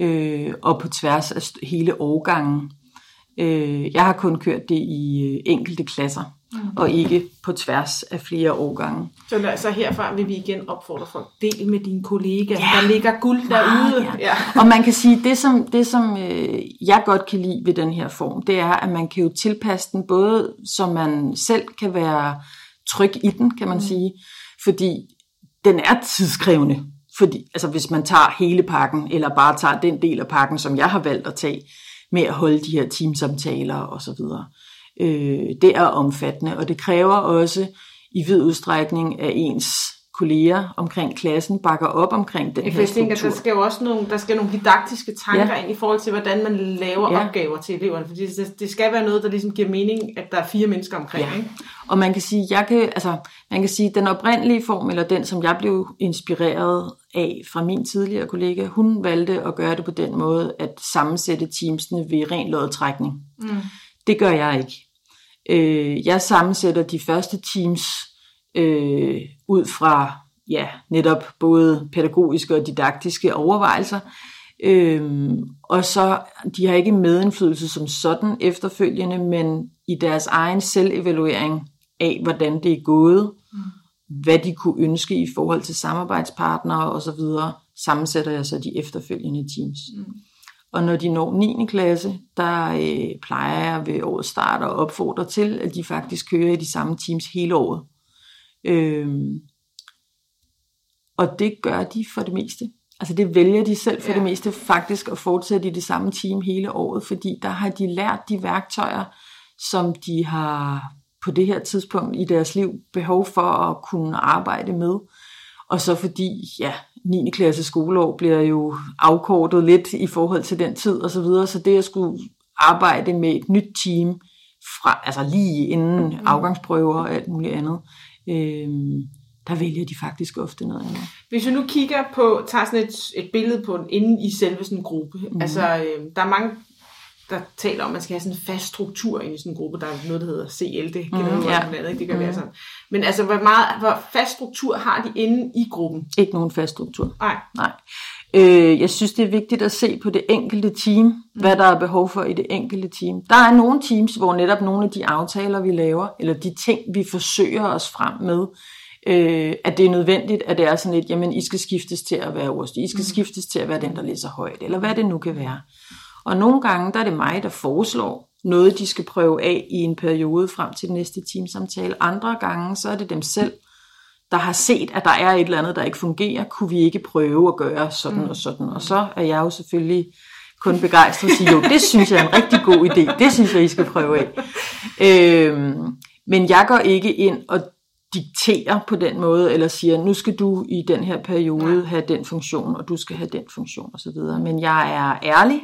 Øh, og på tværs af hele årgangen. Øh, jeg har kun kørt det i øh, enkelte klasser, mm. og ikke på tværs af flere årgange. Så altså herfra vil vi igen opfordre folk, del med dine kollegaer, ja. der ligger guld derude. Ja, ja. Ja. Og man kan sige, det som, det som øh, jeg godt kan lide ved den her form, det er, at man kan jo tilpasse den både, så man selv kan være tryg i den, kan man mm. sige, fordi den er tidskrævende. Fordi, altså hvis man tager hele pakken, eller bare tager den del af pakken, som jeg har valgt at tage, med at holde de her teamsamtaler og så videre. Øh, det er omfattende, og det kræver også i vid udstrækning, af ens kolleger omkring klassen bakker op omkring den jeg her struktur. der skal jo også nogle, der skal nogle didaktiske tanker ja. ind i forhold til, hvordan man laver ja. opgaver til eleverne. Fordi det, det skal være noget, der ligesom giver mening, at der er fire mennesker omkring. Ja. Ikke? Og man kan sige, jeg kan, altså, man kan sige, den oprindelige form, eller den, som jeg blev inspireret af fra min tidligere kollega, hun valgte at gøre det på den måde, at sammensætte teamsene ved ren lodtrækning. Mm. Det gør jeg ikke. Øh, jeg sammensætter de første teams øh, ud fra ja, netop både pædagogiske og didaktiske overvejelser. Øhm, og så, de har ikke medindflydelse som sådan efterfølgende, men i deres egen selvevaluering af, hvordan det er gået, mm. hvad de kunne ønske i forhold til samarbejdspartnere osv., sammensætter jeg så de efterfølgende teams. Mm. Og når de når 9. klasse, der øh, plejer jeg ved årets start at opfordre til, at de faktisk kører i de samme teams hele året. Øhm, og det gør de for det meste. Altså det vælger de selv for ja. det meste faktisk at fortsætte i det samme team hele året, fordi der har de lært de værktøjer, som de har på det her tidspunkt i deres liv behov for at kunne arbejde med. Og så fordi, ja, 9. klasse skoleår bliver jo afkortet lidt i forhold til den tid og så videre, så det at skulle arbejde med et nyt team, fra, altså lige inden mm. afgangsprøver og alt muligt andet, øh, der vælger de faktisk ofte noget andet. Hvis vi nu kigger på, tager sådan et, et billede på inde i selve sådan en gruppe, mm. altså øh, der er mange der taler om, at man skal have sådan en fast struktur i sådan en gruppe. Der er noget, der hedder CL, det kender mm, ja. andet, det gør vi Mm. alle sammen. Men altså, hvor, meget, hvor fast struktur har de inde i gruppen? Ikke nogen fast struktur. Nej. Nej. Øh, jeg synes, det er vigtigt at se på det enkelte team, hvad der er behov for i det enkelte team. Der er nogle teams, hvor netop nogle af de aftaler, vi laver, eller de ting, vi forsøger os frem med, øh, at det er nødvendigt, at det er sådan lidt, jamen I skal skiftes til at være øverst, I skal skiftes til at være den, der læser højt, eller hvad det nu kan være. Og nogle gange, der er det mig, der foreslår noget, de skal prøve af i en periode frem til den næste teamsamtale. Andre gange, så er det dem selv, der har set, at der er et eller andet, der ikke fungerer. Kunne vi ikke prøve at gøre sådan mm. og sådan? Og så er jeg jo selvfølgelig kun begejstret og sige, jo, det synes jeg er en rigtig god idé. Det synes jeg, I skal prøve af. Øhm, men jeg går ikke ind og dikterer på den måde, eller siger, nu skal du i den her periode have den funktion, og du skal have den funktion osv. Men jeg er ærlig,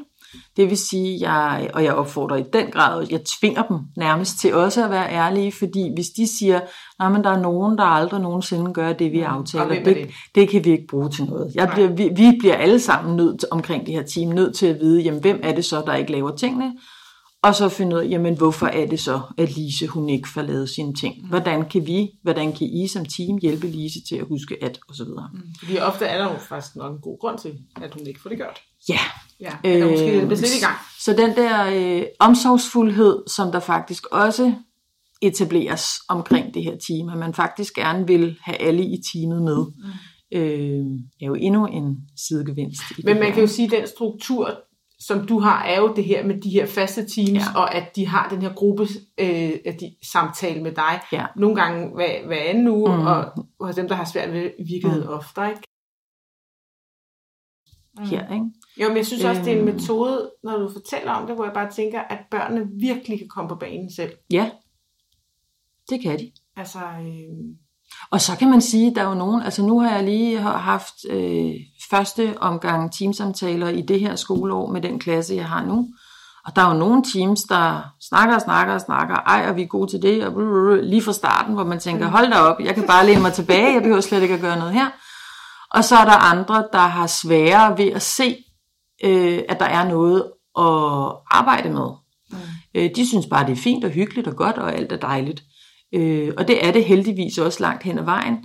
det vil sige, jeg, og jeg opfordrer i den grad, jeg tvinger dem nærmest til også at være ærlige, fordi hvis de siger, men der er nogen, der aldrig nogensinde gør det, vi aftaler, hvem er det, det? det kan vi ikke bruge til noget. Jeg bliver, vi, vi bliver alle sammen nødt til, omkring det her team, nødt til at vide, jamen, hvem er det så, der ikke laver tingene, og så finde ud af, jamen, hvorfor er det så, at Lise, hun ikke får lavet sine ting? Hvordan kan vi, hvordan kan I som team hjælpe Lise til at huske at, og så videre. Fordi ofte er der jo faktisk nok en god grund til, at hun ikke får det gjort. Ja. Ja, eller måske Øh, hjælpes lidt i gang. Så den der øh, omsorgsfuldhed, som der faktisk også etableres omkring det her team, at man faktisk gerne vil have alle i teamet med, Mm. øh, er jo endnu en sidegevinst. I Men man her. kan jo sige, at den struktur, som du har, er jo det her med de her faste teams, ja. og at de har den her gruppe øh, at de, samtale med dig. Ja. Nogle gange hver, hver anden uge, Mm. mm. og hos dem, der har svært ved virkeligheden Mm. mm. ofte. Ikke? Her, ikke? Jo, men jeg synes også, det er en Øhm. metode, når du fortæller om det, hvor jeg bare tænker, at børnene virkelig kan komme på banen selv. Ja, det kan de. Altså, øh, Og så kan man sige, at der er jo nogen, altså nu har jeg lige haft øh, første omgang teamsamtaler i det her skoleår med den klasse, jeg har nu. Og der er jo nogle teams, der snakker og snakker og snakker, ej, og vi er gode til det, og blablabla, lige fra starten, hvor man tænker, hold da op, jeg kan bare læne mig tilbage, jeg behøver slet ikke at gøre noget her. Og så er der andre, der har sværere ved at se, øh, at der er noget at arbejde med. Mm. Øh, de synes bare, det er fint og hyggeligt og godt, og alt er dejligt. Øh, og det er det heldigvis også langt hen ad vejen.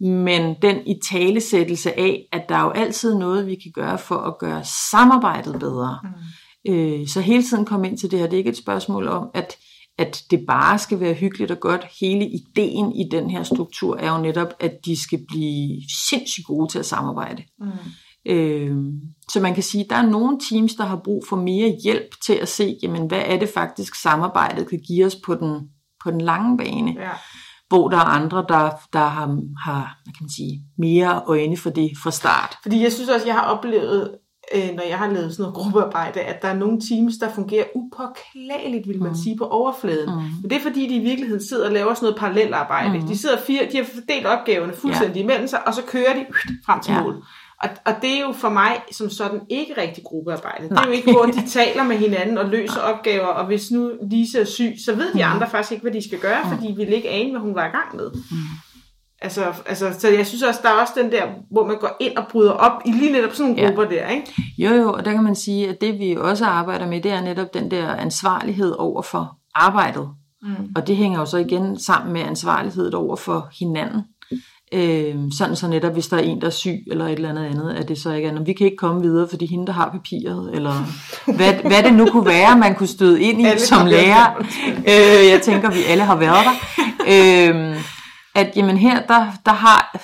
Men den i talesættelse af, at der er jo altid noget, vi kan gøre for at gøre samarbejdet bedre. Mm. Øh, så hele tiden komme ind til det her. Det er ikke et spørgsmål om, at, at det bare skal være hyggeligt og godt. Hele ideen i den her struktur er jo netop, at de skal blive sindssygt gode til at samarbejde. mm. Øh, så man kan sige, at der er nogle teams, der har brug for mere hjælp til at se, jamen, hvad er det faktisk samarbejdet kan give os på den, på den lange bane. Ja. Hvor der er andre, der, der har, har hvad kan man sige, mere øjne for det fra start. Fordi jeg synes også, jeg har oplevet, øh, når jeg har lavet sådan noget gruppearbejde, at der er nogle teams, der fungerer upåklageligt, vil man mm. sige, på overfladen. Mm. Men det er fordi, de i virkeligheden sidder og laver sådan noget parallelarbejde. Mm. De sidder fire, de har fordelt opgaverne fuldstændig ja. imellem sig, og så kører de frem til Ja. mål. Og, og det er jo for mig som sådan ikke rigtig gruppearbejde. Det Nej. er jo ikke, hvor de taler med hinanden og løser opgaver, og hvis nu Lise er syg, så ved de andre faktisk ikke, hvad de skal gøre, fordi de vil ikke ane, hvad hun var i gang med. Altså, altså, så jeg synes også, der er også den der, hvor man går ind og bryder op i lige netop sådan nogle Ja. grupper der, ikke? Jo jo, og der kan man sige, at det vi også arbejder med, det er netop den der ansvarlighed over for arbejdet. Mm. Og det hænger jo så igen sammen med ansvarlighed over for hinanden. Øh, sådan så netop, hvis der er en, der er syg, eller et eller andet andet, at det så ikke er, "Nå, vi kan ikke komme videre, fordi hende, der har papiret, eller hvad, hvad det nu kunne være, man kunne støde ind i Alle som lærer. Øh, jeg tænker, vi alle har været der. Øh, at jamen her, der, der har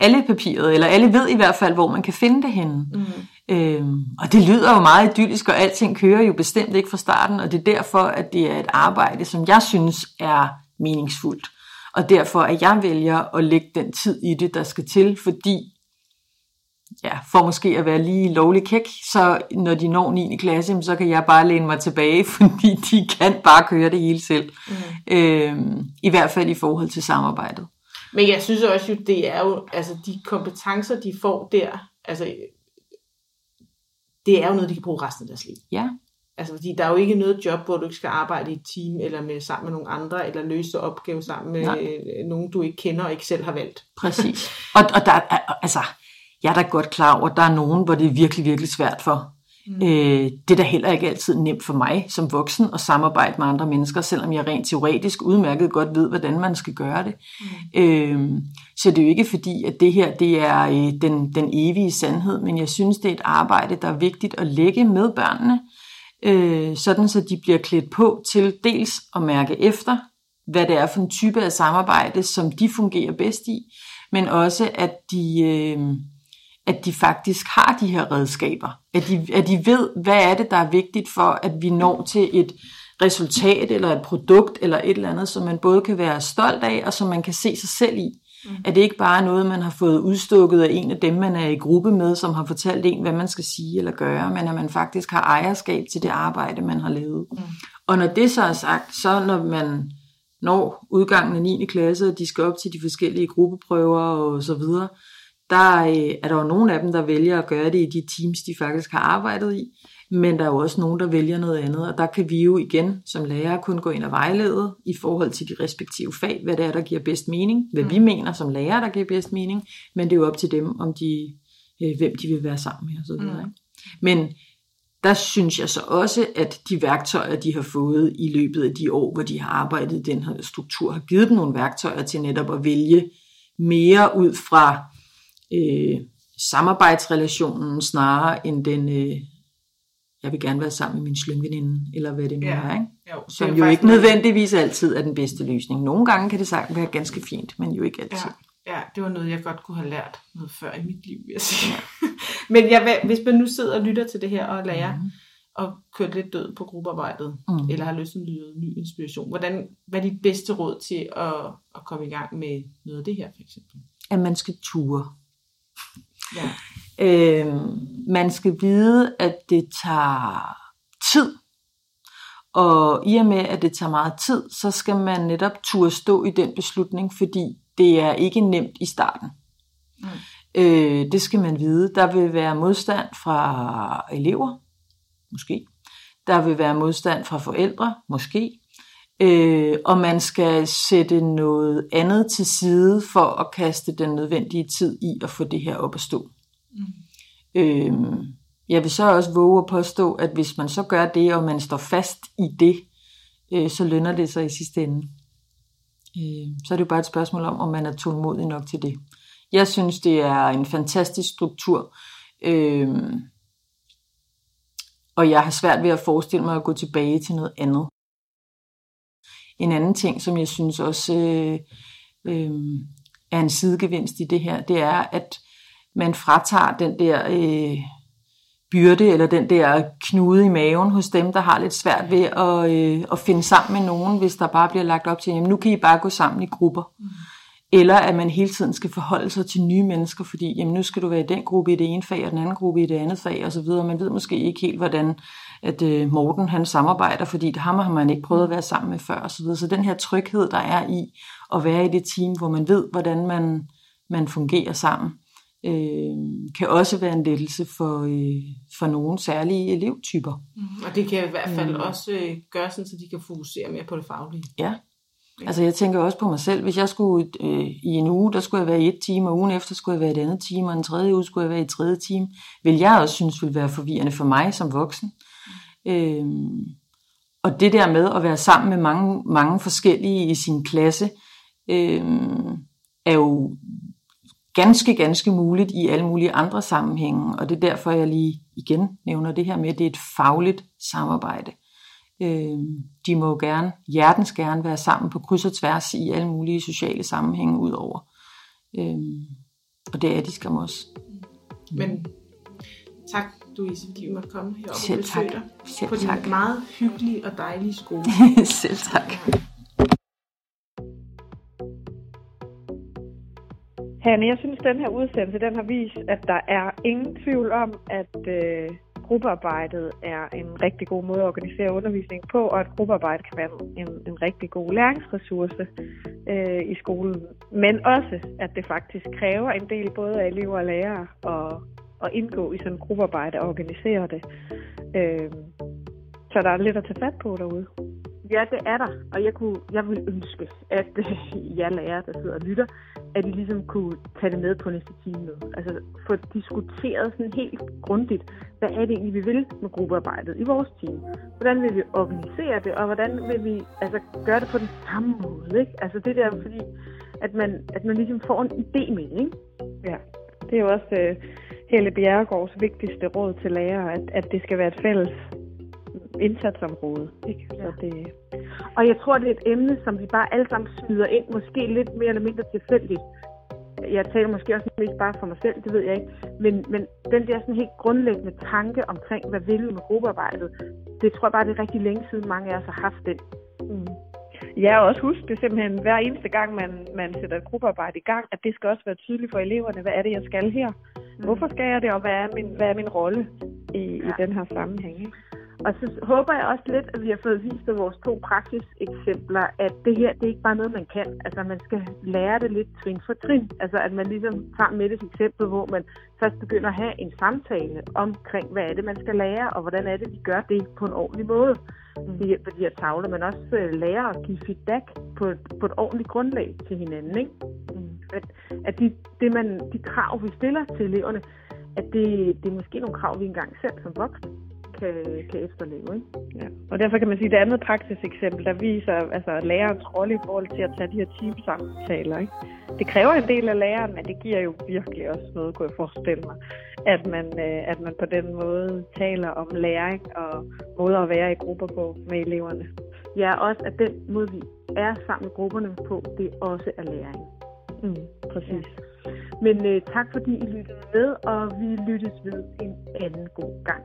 alle papiret, eller alle ved i hvert fald, hvor man kan finde det henne. Mm. Øhm, og det lyder jo meget idyllisk, og alting kører jo bestemt ikke fra starten, og det er derfor, at det er et arbejde, som jeg synes er meningsfuldt. Og derfor, at jeg vælger at lægge den tid i det, der skal til, fordi, ja, for måske at være lige lovlig kæk, så når de når 9. klasse, så kan jeg bare læne mig tilbage, fordi de kan bare køre det hele selv. Mm. Øhm, I hvert fald i forhold til samarbejdet. Men jeg synes også jo, det er jo, altså de kompetencer, de får der, altså det er jo noget, de kan bruge resten af deres liv. Ja. Altså fordi der er jo ikke noget job, hvor du ikke skal arbejde i et team, eller med, sammen med nogle andre, eller løse opgave sammen med Nej. nogen, du ikke kender og ikke selv har valgt. Præcis. Og, og der er, altså, jeg er da godt klar over, at der er nogen, hvor det er virkelig, virkelig svært for. Mm. Øh, det er da heller ikke altid nemt for mig som voksen at samarbejde med andre mennesker, selvom jeg rent teoretisk udmærket godt ved, hvordan man skal gøre det. Mm. Øh, så det er jo ikke fordi, at det her det er øh, den, den evige sandhed, men jeg synes, det er et arbejde, der er vigtigt at lægge med børnene, øh, sådan så de bliver klædt på til dels at mærke efter, hvad det er for en type af samarbejde, som de fungerer bedst i, men også at de... Øh, at de faktisk har de her redskaber. At de, at de ved, hvad er det, der er vigtigt for, at vi når til et resultat eller et produkt eller et eller andet, som man både kan være stolt af, og som man kan se sig selv i. Mm. At det ikke bare er noget, man har fået udstukket af en af dem, man er i gruppe med, som har fortalt en, hvad man skal sige eller gøre, men at man faktisk har ejerskab til det arbejde, man har lavet. Mm. Og når det så er sagt, så når man når udgangen af 9. klasse, og de skal op til de forskellige gruppeprøver og så videre, der øh, er der jo nogle af dem, der vælger at gøre det i de teams, de faktisk har arbejdet i, men der er jo også nogen, der vælger noget andet, og der kan vi jo igen som lærer kun gå ind og vejlede i forhold til de respektive fag, hvad det er, der giver bedst mening, hvad mm. vi mener som lærer, der giver bedst mening, men det er jo op til dem, om de, øh, hvem de vil være sammen med osv. Mm. Men der synes jeg så også, at de værktøjer, de har fået i løbet af de år, hvor de har arbejdet i den her struktur, har givet dem nogle værktøjer til netop at vælge mere ud fra øh, samarbejdsrelationen snarere end den, øh, jeg vil gerne være sammen med min slyngveninde, eller hvad det nu ja. er, ikke? Jo, som jo ikke nødvendigvis altid er den bedste løsning. Nogle gange kan det sagtens være ganske fint, men jo ikke altid. Ja, ja, det var noget, jeg godt kunne have lært noget før i mit liv, vil jeg sige. Ja. men jeg, hvis man nu sidder og lytter til det her og lærer, mm. og kørt lidt død på gruppearbejdet, mm. eller har lyst til en ny inspiration, hvordan, hvad er dit bedste råd til at, at komme i gang med noget af det her, for eksempel? At man skal ture. Ja. Øh, man skal vide, at det tager tid. Og i og med, at det tager meget tid, så skal man netop turde stå i den beslutning, fordi det er ikke nemt i starten. Mm. Øh, det skal man vide. Der vil være modstand fra elever, måske. Der vil være modstand fra forældre, måske øh, og man skal sætte noget andet til side for at kaste den nødvendige tid i at få det her op at stå. Øh, jeg vil så også våge at påstå, at hvis man så gør det, og man står fast i det, øh, så lønner det sig i sidste ende. Øh, så er det jo bare et spørgsmål om, om man er tålmodig nok til det. Jeg synes, det er en fantastisk struktur. Øh, og jeg har svært ved at forestille mig at gå tilbage til noget andet. En anden ting, som jeg synes også øh, øh, er en sidegevinst i det her, det er, at man fratager den der øh, byrde, eller den der knude i maven hos dem, der har lidt svært ved at, øh, at finde sammen med nogen, hvis der bare bliver lagt op til, jamen nu kan I bare gå sammen i grupper. Mm. Eller at man hele tiden skal forholde sig til nye mennesker, fordi jamen, nu skal du være i den gruppe i det ene fag, og den anden gruppe i det andet fag osv. Man ved måske ikke helt, hvordan at øh, Morten han samarbejder, fordi det ham har man ikke prøvet at være sammen med før osv. Så, så den her tryghed, der er i at være i det team, hvor man ved, hvordan man, man fungerer sammen, øh, kan også være en lettelse for, øh, for nogle særlige elevtyper. Mm, og det kan i hvert fald mm. også øh, gøre sådan, så de kan fokusere mere på det faglige. Ja, Altså jeg tænker også på mig selv, hvis jeg skulle øh, i en uge, der skulle jeg være i et time, og ugen efter skulle jeg være i et andet time, og en tredje uge skulle jeg være i et tredje time, vil jeg også synes ville være forvirrende for mig som voksen. Øh, og det der med at være sammen med mange, mange forskellige i sin klasse, øh, er jo ganske, ganske muligt i alle mulige andre sammenhænge, og det er derfor, jeg lige igen nævner det her med, at det er et fagligt samarbejde. Øh, de må gerne, hjertens gerne være sammen på kryds og tværs i alle mulige sociale sammenhænge udover. Øh, og det er de skam også. Men tak, Louise, fordi vi måtte komme herop Selv og besøge dig på tak. din meget hyggelige og dejlige skole. Selv tak. Hanne, jeg synes, at den her udsendelse den har vist, at der er ingen tvivl om, at øh, gruppearbejdet er en rigtig god måde at organisere undervisning på, og at gruppearbejde kan være en, en rigtig god læringsressource øh, i skolen. Men også, at det faktisk kræver en del både af elever og lærere at, at indgå i sådan en gruppearbejde og organisere det. Øh, så der er lidt at tage fat på derude. Ja, det er der. Og jeg, kunne, jeg vil ønske, at øh, jer lærere, der sidder og lytter, at de ligesom kunne tage det med på næste time med. Altså få diskuteret sådan helt grundigt, hvad er det egentlig, vi vil med gruppearbejdet i vores team? Hvordan vil vi organisere det, og hvordan vil vi altså, gøre det på den samme måde? Ikke? Altså det der, fordi at man, at man ligesom får en idé med det, ikke? Ja, det er jo også uh, Helle Bjerregårds vigtigste råd til lærere, at, at det skal være et fælles indsatsområde. Ikke? Så det... Og jeg tror, det er et emne, som vi bare alle sammen smider ind, måske lidt mere eller mindre tilfældigt. Jeg taler måske også mest bare for mig selv, det ved jeg ikke. Men, men den der sådan helt grundlæggende tanke omkring, hvad vil vi med gruppearbejdet, det tror jeg bare, det er rigtig længe siden mange af os har haft den. Mm. Ja, og også husk det simpelthen hver eneste gang, man, man sætter et gruppearbejde i gang, at det skal også være tydeligt for eleverne, hvad er det, jeg skal her? Mm. Hvorfor skal jeg det, og hvad er min, hvad er min rolle i, ja. i den her sammenhæng? Ikke? Og så håber jeg også lidt, at vi har fået vist med vores to praksiseksempler, at det her, det er ikke bare noget, man kan. Altså, man skal lære det lidt trin for trin. Altså, at man ligesom tager med et eksempel, hvor man først begynder at have en samtale omkring, hvad er det, man skal lære, og hvordan er det, vi gør det på en ordentlig måde ved hjælp af de her tavler, men også uh, lære at give feedback på et, på et ordentligt grundlag til hinanden. Ikke? Mm. At, at de, det man, de krav, vi stiller til eleverne, at det, det er måske nogle krav, vi engang selv som voksne kan, kan efterleve. Ikke? Ja. Og derfor kan man sige, at det andet praksiseksempel, der viser altså, lærerens rolle i forhold til at tage de her teamsamtaler. Ikke? Det kræver en del af læreren, men det giver jo virkelig også noget, kunne jeg forestille mig, at man, øh, at man på den måde taler om læring og måder at være i grupper på med eleverne. Ja, også at den måde, vi er sammen med grupperne på, det også er læring. Mm, præcis. Ja. Men øh, tak fordi I lyttede med, og vi lyttes ved en anden god gang.